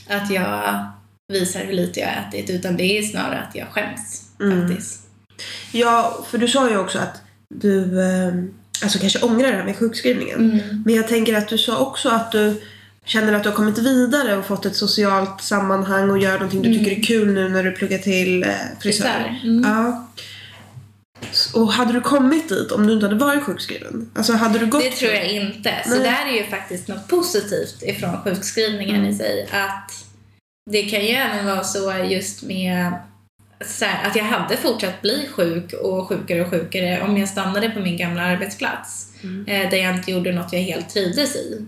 att jag visar hur lite jag har ätit. Utan det är snarare att jag skäms faktiskt. Ja, för du sa ju också att du eh, alltså kanske ångrar det här med sjukskrivningen. Mm. Men jag tänker att du sa också att du känner att du har kommit vidare och fått ett socialt sammanhang och gör någonting du tycker är kul nu när du pluggar till eh, frisör. Mm. Ja. Och hade du kommit dit om du inte hade varit sjukskriven? Alltså hade du gått Det tror jag inte. Så Nej. där är ju faktiskt något positivt ifrån sjukskrivningen i sig. Att det kan ju även vara så just med så här, att jag hade fortsatt bli sjuk och sjukare och sjukare om jag stannade på min gamla arbetsplats. Eh, där jag inte gjorde något jag helt trivdes i.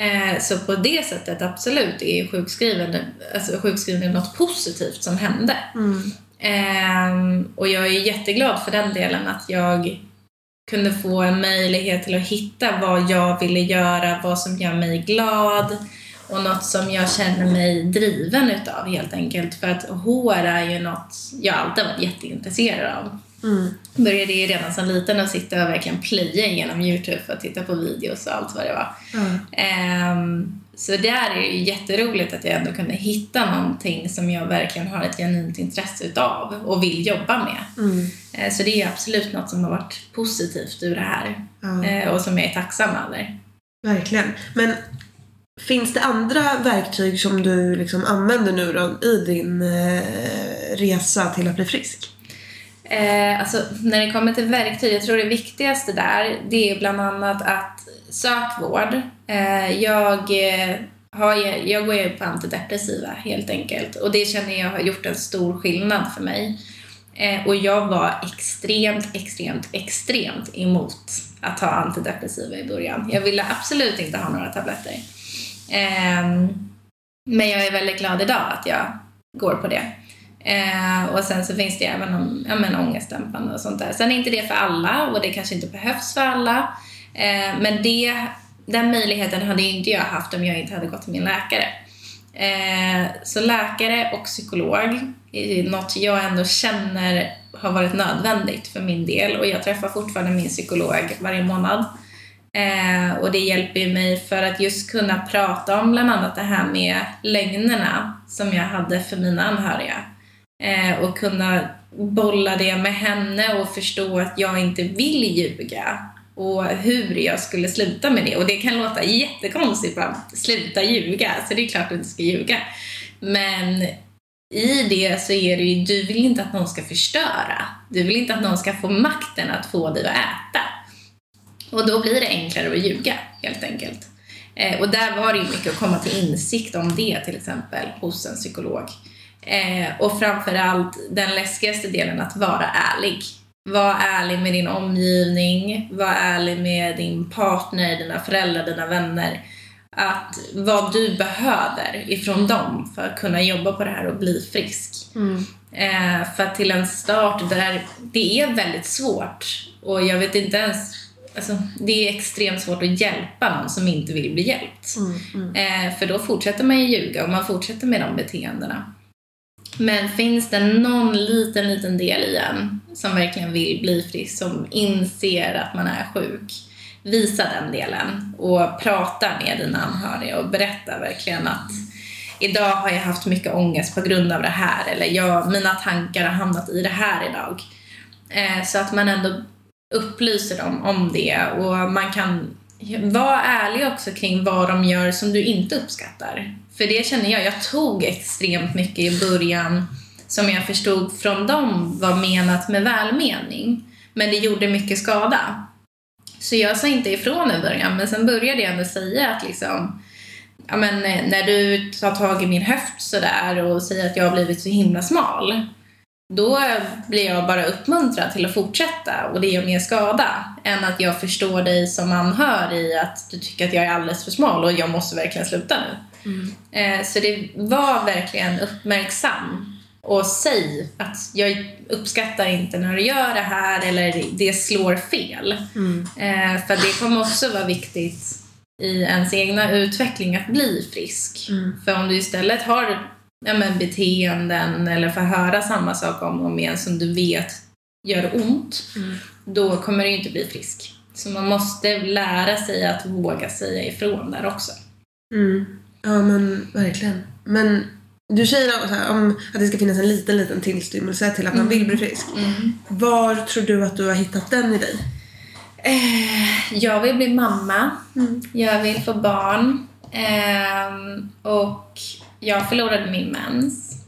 Eh, så på det sättet absolut är sjukskriven, alltså sjukskriven något positivt som hände. Mm. Ehm, och jag är jätteglad för den delen att jag kunde få en möjlighet till att hitta vad jag ville göra, vad som gör mig glad och något som jag känner mig driven utav helt enkelt. För att hår är ju något jag alltid varit jätteintresserad av. Mm. Började ju redan som liten att sitta och verkligen plöja genom Youtube för att titta på videos och allt vad det var. Ja. Ehm, så där är det ju jätteroligt att jag ändå kunde hitta någonting som jag verkligen har ett genuint intresse utav och vill jobba med. Mm. Eh, så det är absolut något som har varit positivt ur det här eh, och som jag är tacksam över. Verkligen. Men finns det andra verktyg som du liksom använder nu då i din eh, resa till att bli frisk? Eh, alltså, när det kommer till verktyg, jag tror det viktigaste där, det är bland annat att sök vård. Eh, jag, eh, har, jag går ju på antidepressiva helt enkelt och det känner jag har gjort en stor skillnad för mig. Eh, och jag var extremt, extremt, extremt emot att ta antidepressiva i början. Jag ville absolut inte ha några tabletter. Ehm, men jag är väldigt glad idag att jag går på det. Eh, och sen så finns det även om, ja, men ångestdämpande och sånt där. Sen är inte det för alla och det kanske inte behövs för alla. Eh, men det, den möjligheten hade inte jag haft om jag inte hade gått till min läkare. Eh, så läkare och psykolog är något jag ändå känner har varit nödvändigt för min del och jag träffar fortfarande min psykolog varje månad. Eh, och det hjälper ju mig för att just kunna prata om bland annat det här med lögnerna som jag hade för mina anhöriga. Eh, och kunna bolla det med henne och förstå att jag inte vill ljuga och hur jag skulle sluta med det. Och det kan låta jättekonstigt bara, sluta ljuga, så det är klart att du inte ska ljuga. Men i det så är det ju, du vill inte att någon ska förstöra. Du vill inte att någon ska få makten att få dig att äta. Och då blir det enklare att ljuga, helt enkelt. Eh, och där var det ju mycket att komma till insikt om det, till exempel, hos en psykolog. Eh, och framförallt den läskigaste delen, att vara ärlig. Var ärlig med din omgivning, var ärlig med din partner, dina föräldrar, dina vänner. Att vad du behöver ifrån dem för att kunna jobba på det här och bli frisk. Eh, för till en start där det är väldigt svårt och jag vet inte ens Alltså, det är extremt svårt att hjälpa någon som inte vill bli hjälpt. Eh, för då fortsätter man ju ljuga och man fortsätter med de beteendena. Men finns det någon liten, liten del i en som verkligen vill bli frisk, som inser att man är sjuk, visa den delen och prata med dina anhöriga och berätta verkligen att idag har jag haft mycket ångest på grund av det här eller jag, mina tankar har hamnat i det här idag. Eh, så att man ändå upplyser dem om det och man kan vara ärlig också kring vad de gör som du inte uppskattar. För det känner jag, jag tog extremt mycket i början som jag förstod från dem var menat med välmening. Men det gjorde mycket skada. Så jag sa inte ifrån i början, men sen började jag ändå säga att liksom, ja men eh, när du tar tag i min höft sådär och säger att jag har blivit så himla smal, då blir jag bara uppmuntrad till att fortsätta och det gör mer skada än att jag förstår dig som anhör i att du tycker att jag är alldeles för smal och jag måste verkligen sluta nu. Mm. Eh, så det var verkligen uppmärksam och säg att jag uppskattar inte när du gör det här eller det slår fel. Mm. Eh, för det kommer också vara viktigt i ens egna utveckling att bli frisk. Mm. För om du istället har ja, men, beteenden eller får höra samma sak om och om igen som du vet gör ont, mm. då kommer du inte bli frisk. Så man måste lära sig att våga säga ifrån där också. Mm. Ja men verkligen. Men du säger så här, om att det ska finnas en liten, liten tillstymmelse till att man vill bli mm. frisk. Mm. Var tror du att du har hittat den i dig? Eh, jag vill bli mamma. Mm. Jag vill få barn. Eh, och jag förlorade min mens.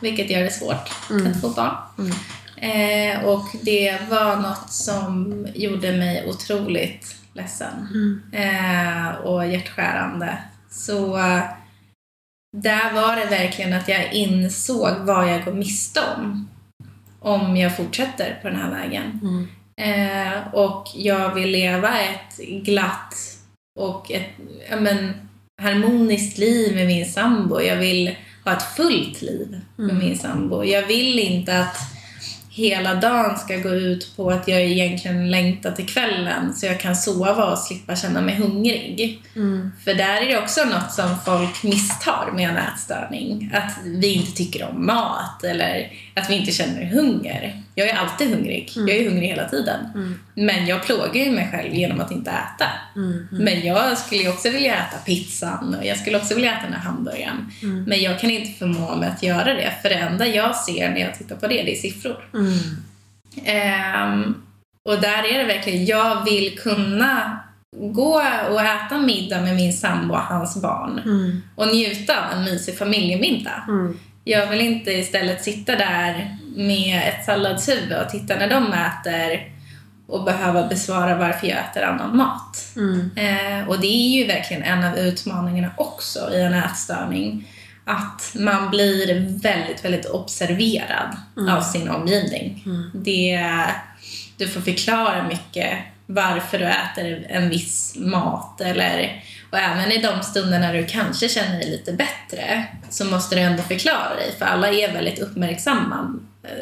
Vilket gör det svårt mm. att få barn. Mm. Eh, och det var något som gjorde mig otroligt ledsen. Mm. Eh, och hjärtskärande. Så där var det verkligen att jag insåg vad jag går miste om om jag fortsätter på den här vägen. Mm. Eh, och jag vill leva ett glatt och ett men, harmoniskt liv med min sambo. Jag vill ha ett fullt liv med mm. min sambo. Jag vill inte att hela dagen ska gå ut på att jag egentligen längtar till kvällen så jag kan sova och slippa känna mig hungrig. Mm. För där är det också något som folk misstar med en ätstörning. Att vi inte tycker om mat eller att vi inte känner hunger. Jag är alltid hungrig. Mm. Jag är hungrig hela tiden. Mm. Men jag plågar ju mig själv genom att inte äta. Mm. Men jag skulle också vilja äta pizzan och jag skulle också vilja äta den här hamburgaren. Mm. Men jag kan inte förmå mig att göra det. För det enda jag ser när jag tittar på det, det är siffror. Um, och där är det verkligen, jag vill kunna gå och äta middag med min sambo och hans barn mm. och njuta av en mysig familjemiddag. Mm. Jag vill inte istället sitta där med ett salladshuvud och titta när de äter och behöva besvara varför jag äter annan mat. Mm. Eh, och det är ju verkligen en av utmaningarna också i en ätstörning. Att man blir väldigt, väldigt observerad mm. av sin omgivning. Mm. Det, du får förklara mycket varför du äter en viss mat eller och även i de stunder när du kanske känner dig lite bättre så måste du ändå förklara dig för alla är väldigt uppmärksamma,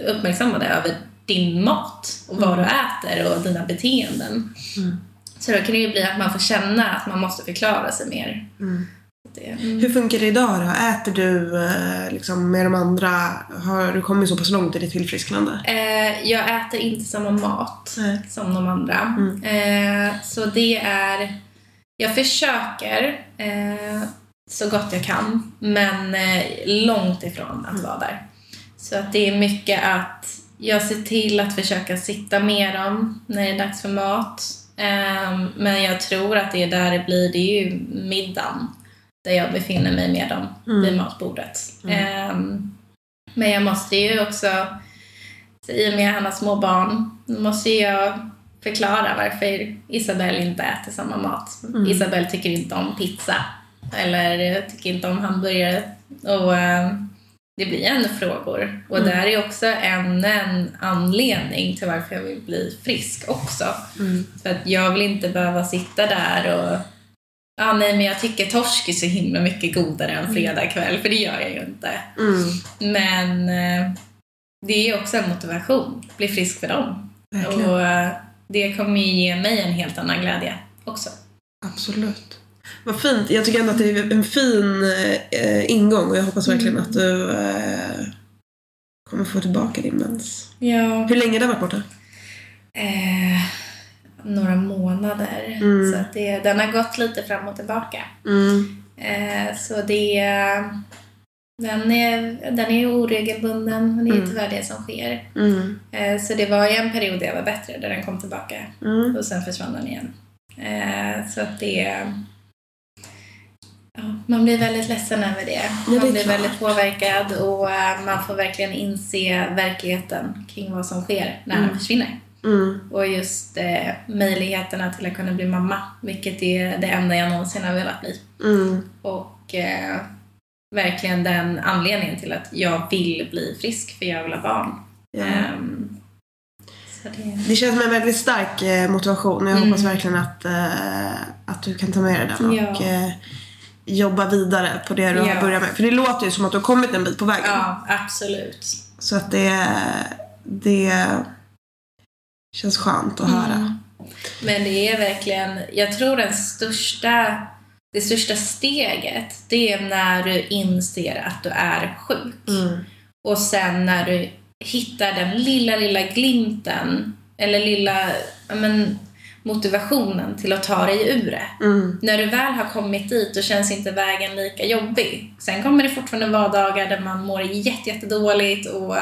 uppmärksammade över din mat och vad du äter och dina beteenden. Mm. Så då kan det ju bli att man får känna att man måste förklara sig mer. Mm. Mm. Hur funkar det idag då? Äter du eh, liksom, med de andra? Har du kommit så pass långt i ditt tillfrisknande? Eh, jag äter inte samma mat Nej. som de andra. Mm. Eh, så det är jag försöker eh, så gott jag kan, men eh, långt ifrån att mm. vara där. Så att det är mycket att jag ser till att försöka sitta med dem när det är dags för mat. Eh, men jag tror att det är där det blir, det är ju middagen där jag befinner mig med dem mm. vid matbordet. Mm. Um, men jag måste ju också, i och med att han har små barn, måste jag förklara varför Isabelle inte äter samma mat. Mm. Isabelle tycker inte om pizza eller tycker inte om hamburgare. Och uh, det blir ändå frågor. Och mm. där är också en, en anledning till varför jag vill bli frisk också. Mm. För att jag vill inte behöva sitta där och Ja, nej, men jag tycker torsk är så himla mycket godare än mm. fredagkväll, för det gör jag ju inte. Mm. Men eh, det är också en motivation, bli frisk för dem. Verkligen. Och eh, det kommer ju ge mig en helt annan glädje också. Absolut. Vad fint. Jag tycker ändå att det är en fin eh, ingång och jag hoppas verkligen mm. att du eh, kommer få tillbaka din mens. Ja. Hur länge har du varit borta? Eh, några månader. Mm. Så det, den har gått lite fram och tillbaka. Mm. Eh, så det, Den är, den är oregelbunden och det är Mm. tyvärr det som sker. Mm. Eh, Så det var ju en period där jag var bättre, där den kom tillbaka. Mm. Och sen försvann den igen. Eh, Så att det... Ja, man blir väldigt ledsen över det. det är Man blir klart. väldigt påverkad och eh, man får verkligen inse verkligheten kring vad som sker när Mm. den försvinner. Mm. Och just eh, möjligheterna till att kunna bli mamma, vilket är det enda jag någonsin har velat bli. Mm. Och eh, verkligen den anledningen till att jag vill bli frisk, för jag vill ha barn. Ja. Så det... Det känns som en väldigt stark eh, motivation. Jag Mm. hoppas verkligen att, eh, att du kan ta med dig den och Ja. eh, jobba vidare på det du Ja. har börjat med. För det låter ju som att du har kommit en bit på vägen. Ja, absolut. Så att det, det känns skönt att höra. Mm. Men det är verkligen, jag tror den största, det största steget, det är när du inser att du är sjuk. Mm. Och sen när du hittar den lilla, lilla glimten, eller lilla men, motivationen till att ta dig ur det. Mm. När du väl har kommit dit, då känns inte vägen lika jobbig. Sen kommer det fortfarande vara dagar där man mår jätte, jättedåligt och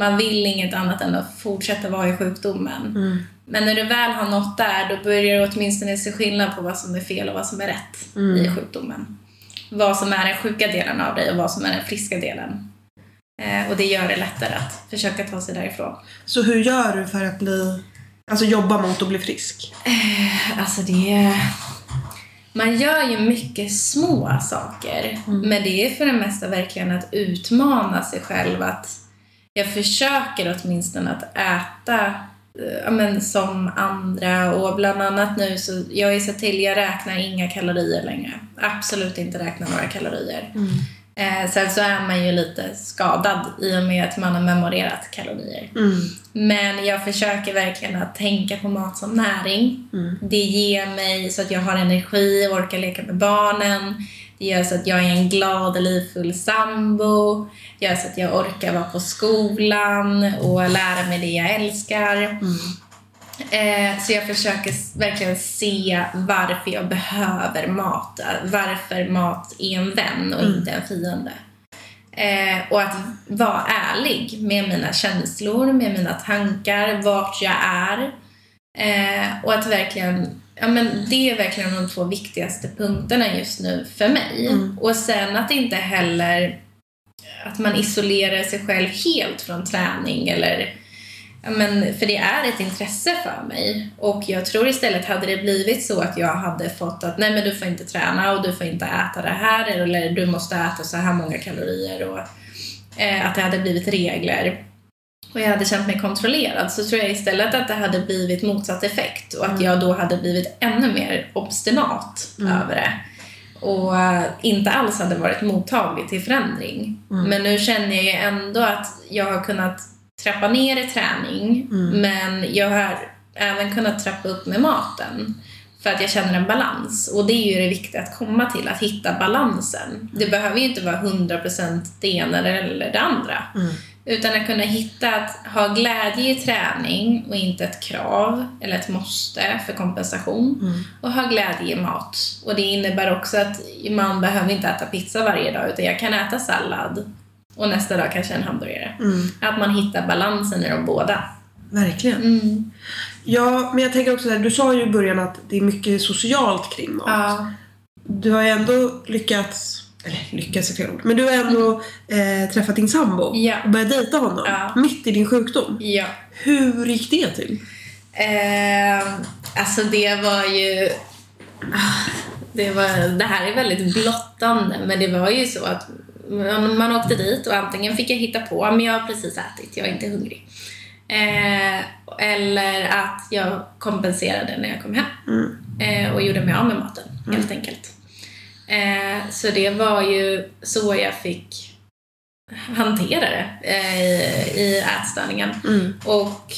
man vill inget annat än att fortsätta vara i sjukdomen. Mm. Men när du väl har nått där, då börjar du åtminstone se skillnad på vad som är fel och vad som är rätt Mm. i sjukdomen. Vad som är den sjuka delen av dig och vad som är den friska delen. Eh, och det gör det lättare att försöka ta sig därifrån. Så hur gör du för att bli, alltså jobba mot att bli frisk? Alltså det är... Man gör ju mycket små saker. Mm. Men det är för det mesta verkligen att utmana sig själv. Att jag försöker åtminstone att äta eh, ja, men som andra. Och bland annat nu så, jag ju sett till, jag räknar inga kalorier längre. Absolut inte räkna några kalorier. Mm. Eh, sen så är man ju lite skadad i och med att man har memorerat kalorier. Mm. Men jag försöker verkligen att tänka på mat som näring. Mm. Det ger mig så att jag har energi och orkar leka med barnen. Det gör så att jag är en glad och livfull sambo. Det gör så att jag orkar vara på skolan och lära mig det jag älskar. Mm. Eh, så jag försöker verkligen se varför jag behöver mat. Varför mat är en vän och Mm. inte en fiende. Eh, och att vara ärlig med mina känslor, med mina tankar, vart jag är. Eh, och att verkligen, ja men det är verkligen de två viktigaste punkterna just nu för mig. Mm. Och sen att inte heller att man isolerar sig själv helt från träning eller Ja, men, för det är ett intresse för mig. Och jag tror istället hade det blivit så att jag hade fått att nej men du får inte träna och du får inte äta det här eller du måste äta så här många kalorier och eh, att det hade blivit regler och jag hade känt mig kontrollerad så tror jag istället att det hade blivit motsatt effekt och att Mm. jag då hade blivit ännu mer obstinat Mm. över det och eh, inte alls hade varit mottaglig till förändring. Mm. Men nu känner jag ju ändå att jag har kunnat trappa ner i träning Mm. men jag har även kunnat trappa upp med maten för att jag känner en balans. Och det är ju det viktiga att komma till, att hitta balansen. Det behöver ju inte vara 100% det ena eller det andra. Mm. Utan att kunna hitta att ha glädje i träning och inte ett krav eller ett måste för kompensation. Mm. Och ha glädje i mat. Och det innebär också att man behöver inte äta pizza varje dag utan jag kan äta sallad och nästa dag kanske en hamburgare. Mm. Att man hittar balansen i de båda. Verkligen. Mm. Ja, men jag tänker också där, du sa ju i början att det är mycket socialt kring mat. Ja. Du har ju ändå lyckats, eller lyckats är fel ord, men du har ändå eh, träffat din sambo Ja. och börjat dejta honom Ja. mitt i din sjukdom. ja. Hur gick det till? Eh, alltså det var ju... ah, Det, var, det här är väldigt blottande, men det var ju så att man, man åkte dit och antingen fick jag hitta på, men jag har precis ätit, jag är inte hungrig. Eh, eller att jag kompenserade när jag kom hem Mm. eh, och gjorde mig av med maten, helt enkelt. Eh, så det var ju så jag fick hantera det eh, i, i ätstörningen. Mm. Och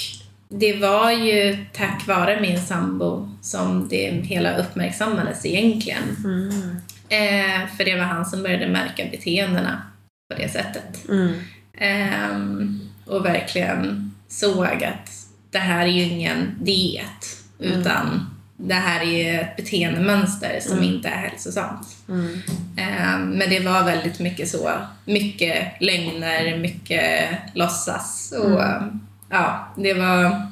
det var ju tack vare min sambo som det hela uppmärksammades egentligen. Mm. Eh, för det var han som började märka beteendena på det sättet. Mm. Ehm, och verkligen såg att det här är ju ingen diet, Mm. utan det här är ett beteendemönster som Mm. inte är hälsosamt. Mm. Eh, Men det var väldigt mycket så. Mycket lögner, mycket låtsas. Och Mm. ja, det var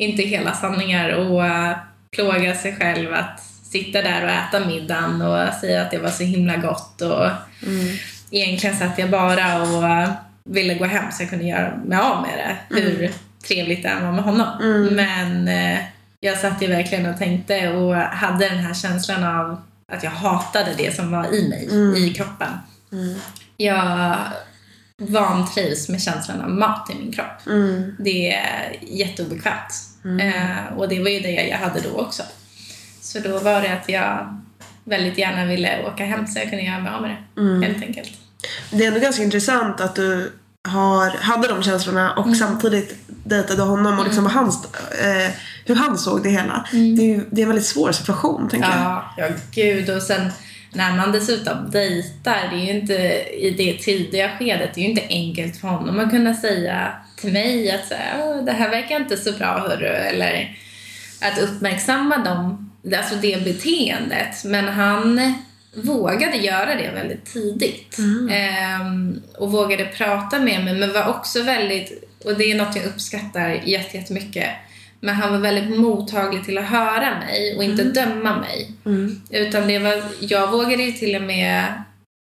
inte hela sanningar. Och eh, plåga sig själv att sitta där och äta middagen och säga att det var så himla gott. Och Mm. egentligen satt jag bara och eh, ville gå hem så jag kunde göra mig av med det. Hur trevligt det än var med honom. Mm. Men eh, jag satt ju verkligen och tänkte och hade den här känslan av att jag hatade det som var i mig, Mm. i kroppen. Mm. Jag vantrivs med känslan av mat i min kropp. Mm. Det är jätteobekvämt. Mm. Eh, och det var ju det jag hade då också. Så då var det att jag väldigt gärna ville åka hem så jag kunde göra mig av med det. Mm. Helt enkelt. Det är ändå ganska intressant att du har, hade de känslorna och Mm. samtidigt dejtade honom och liksom vad han, eh, hur han såg det hela. Mm. Det, är, ju- det är en väldigt svår situation, tänker jag. Ja, ja gud. Och sen när man dessutom dejtar, det är ju inte i det tidiga skedet, det är ju inte enkelt för honom att kunna säga till mig att så här, "Åh, det här verkar inte så bra hörru, eller att uppmärksamma dem, alltså det beteendet. Men han vågade göra det väldigt tidigt. Ehm, och vågade prata med mig, men var också väldigt, och det är något jag uppskattar jätte- jättemycket, men han var väldigt mottaglig till att höra mig och inte döma mig. Mm. Utan det var, jag vågade ju till och med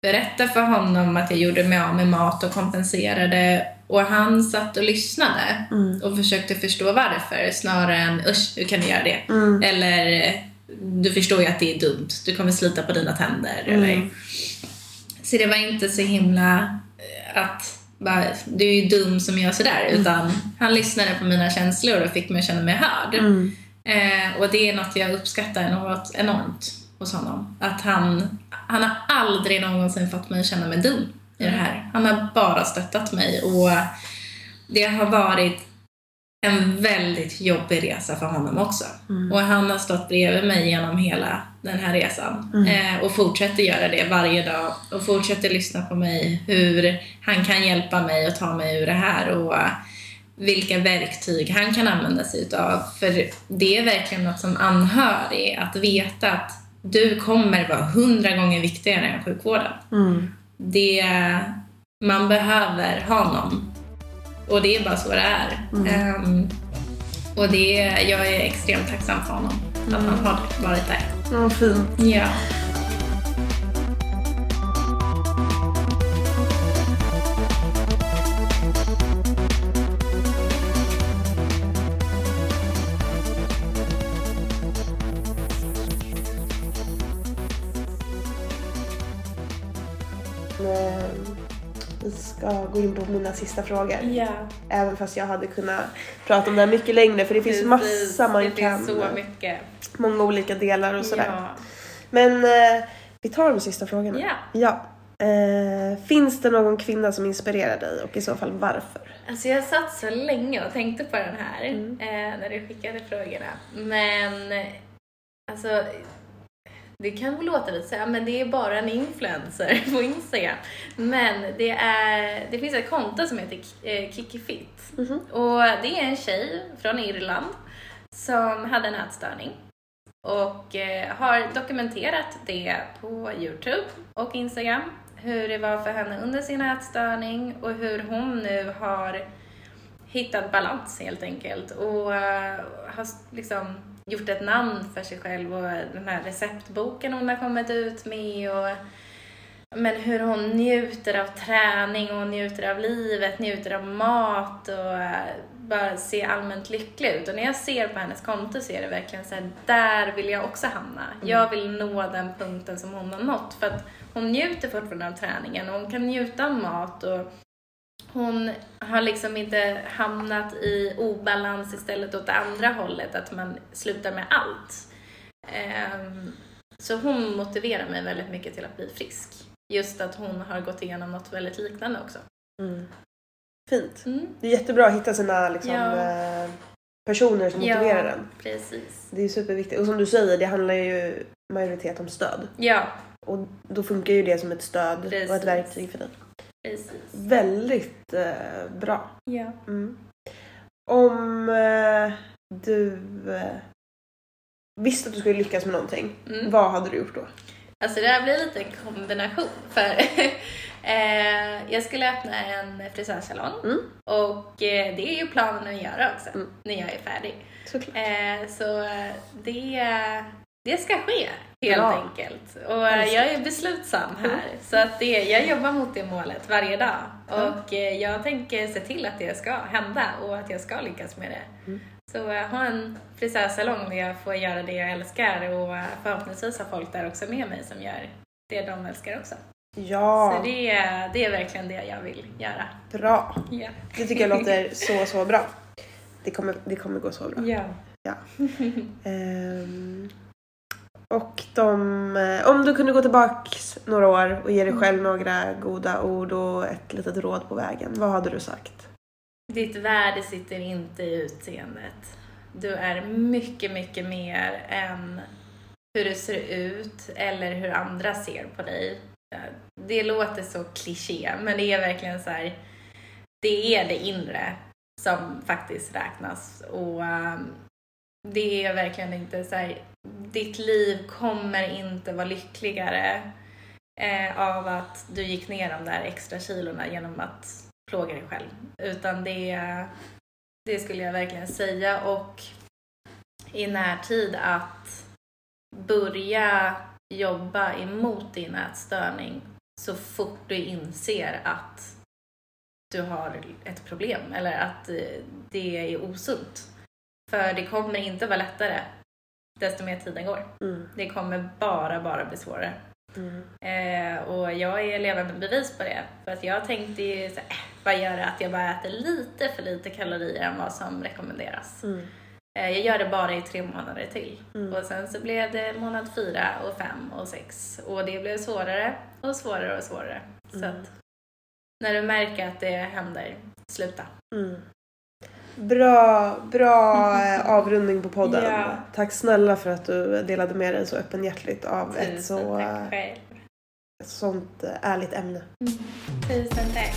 berätta för honom att jag gjorde mig av med mat och kompenserade. Och han satt och lyssnade Mm. och försökte förstå varför snarare än usch, hur kan du göra det? Mm. Eller du förstår ju att det är dumt, du kommer slita på dina tänder. Mm. Eller. Så det var inte så himla eh, att bara, du är ju dum som gör sådär. Utan han lyssnade på mina känslor och fick mig att känna mig hörd. Mm. Eh, och det är något jag uppskattar något enormt hos honom. Att han, han har aldrig någonsin fått mig att känna mig dum i det här. Han har bara stöttat mig och det har varit en väldigt jobbig resa för honom också. Mm. Och han har stått bredvid mig genom hela den här resan. Mm. Eh, och fortsätter göra det varje dag. Och fortsätter lyssna på mig. Hur han kan hjälpa mig och ta mig ur det här. Och vilka verktyg han kan använda sig utav. För det är verkligen något som anhörig, att veta att du kommer vara hundra gånger viktigare än sjukvården. Mm. Det, man behöver honom. Och det är bara så det är. Mm. Ehm, och det, jag är extremt tacksam för honom. Att han har varit där. Ja, fint. Ja. Ska gå in på mina sista frågor. ja. Även fast jag hade kunnat prata om det här mycket längre för det finns massa man det kan. finns så mycket. Många olika delar och sådär. Ja. Men eh, vi tar de sista frågorna. ja. Ja. Eh, finns det någon kvinna som inspirerar dig och i så fall varför? Alltså jag satt så länge och tänkte på den här Mm. eh, när du skickade frågorna. Men alltså det kan väl låta lite så här, men det är bara en influencer på Instagram. Men det, är, det finns ett konto som heter eh, Kiki Fit. Mhm. Och det är en tjej från Irland som hade en ätstörning och eh, har dokumenterat det på Youtube och Instagram. Hur det var för henne under sin ätstörning och hur hon nu har hittat balans helt enkelt och eh, har liksom gjort ett namn för sig själv och den här receptboken hon har kommit ut med och men hur hon njuter av träning och njuter av livet, njuter av mat och eh, bara ser allmänt lycklig ut. Och när jag ser på hennes konto så är det verkligen så här, där vill jag också hamna. Jag vill nå den punkten som hon har nått. För att hon njuter fortfarande av träningen och hon kan njuta av mat och hon har liksom inte hamnat i obalans istället åt andra hållet, att man slutar med allt. Ehm, så hon motiverar mig väldigt mycket till att bli frisk. Just att hon har gått igenom något väldigt liknande också. Mm. Fint. Mm. Det är jättebra att hitta sina liksom, Ja. eh, personer som motiverar ja, en. precis. Det är superviktigt. Och som du säger, det handlar ju majoritet om stöd. Ja, Och då funkar ju det som ett stöd och Precis. ett verktyg för dig. Precis. Väldigt eh, bra. Ja. Mm. Om eh, du eh, visste att du skulle lyckas med någonting, Mm. vad hade du gjort då? Alltså det här blir lite en kombination för eh, jag skulle öppna en frisörsalong Mm. och eh, det är ju planen att göra också Mm. när jag är färdig. Såklart. Eh, så eh, det, det ska ske helt Bra. enkelt. Och eh, jag är beslutsam här. Så att det, jag jobbar mot det målet varje dag. Och eh, jag tänker se till att det ska hända och att jag ska lyckas med det. Så eh, ha en frisörsalong där jag får göra det jag älskar och förhoppningsvis har folk där också med mig som gör det de älskar också. Ja, Så det, är- det är verkligen det jag vill göra. bra. Ja. Det tycker jag låter så, så bra. Det kommer, det kommer gå så bra. Ja. Ehm, och de, eh, om du kunde gå tillbaks några år och ge dig själv några goda ord och ett litet råd på vägen, vad hade du sagt? Ditt värde sitter inte i utseendet. Du är mycket, mycket mer än hur du ser ut eller hur andra ser på dig. Det låter så kliché, men det är verkligen så här. Det är det inre som faktiskt räknas och um, det är verkligen inte så här. Ditt liv kommer inte vara lyckligare eh, av att du gick ner de där extra kilorna genom att plåga dig själv. Utan det, det skulle jag verkligen säga och i närtid att börja jobba emot din ätstörning så fort du inser att du har ett problem eller att eh, det är osunt. För det kommer inte vara lättare desto mer tiden går. Mm. Det kommer bara, bara bli svårare. Mm. Eh, och jag är levande bevis på det. För att jag tänkte ju så här, äh, vad gör det att jag bara äter lite för lite kalorier än vad som rekommenderas. Mm. Eh, jag gör det bara i tre månader till. Mm. Och sen så blev det månad fyra och fem och sex. Och det blev svårare och svårare och svårare. Så Mm. att när du märker att det händer, sluta. Mm. Bra, bra eh, avrundning på podden. Ja. Tack snälla för att du delade med dig så öppenhjärtigt av ett Tusen så, tack eh, själv. ett sånt eh, ärligt ämne. Tusen tack.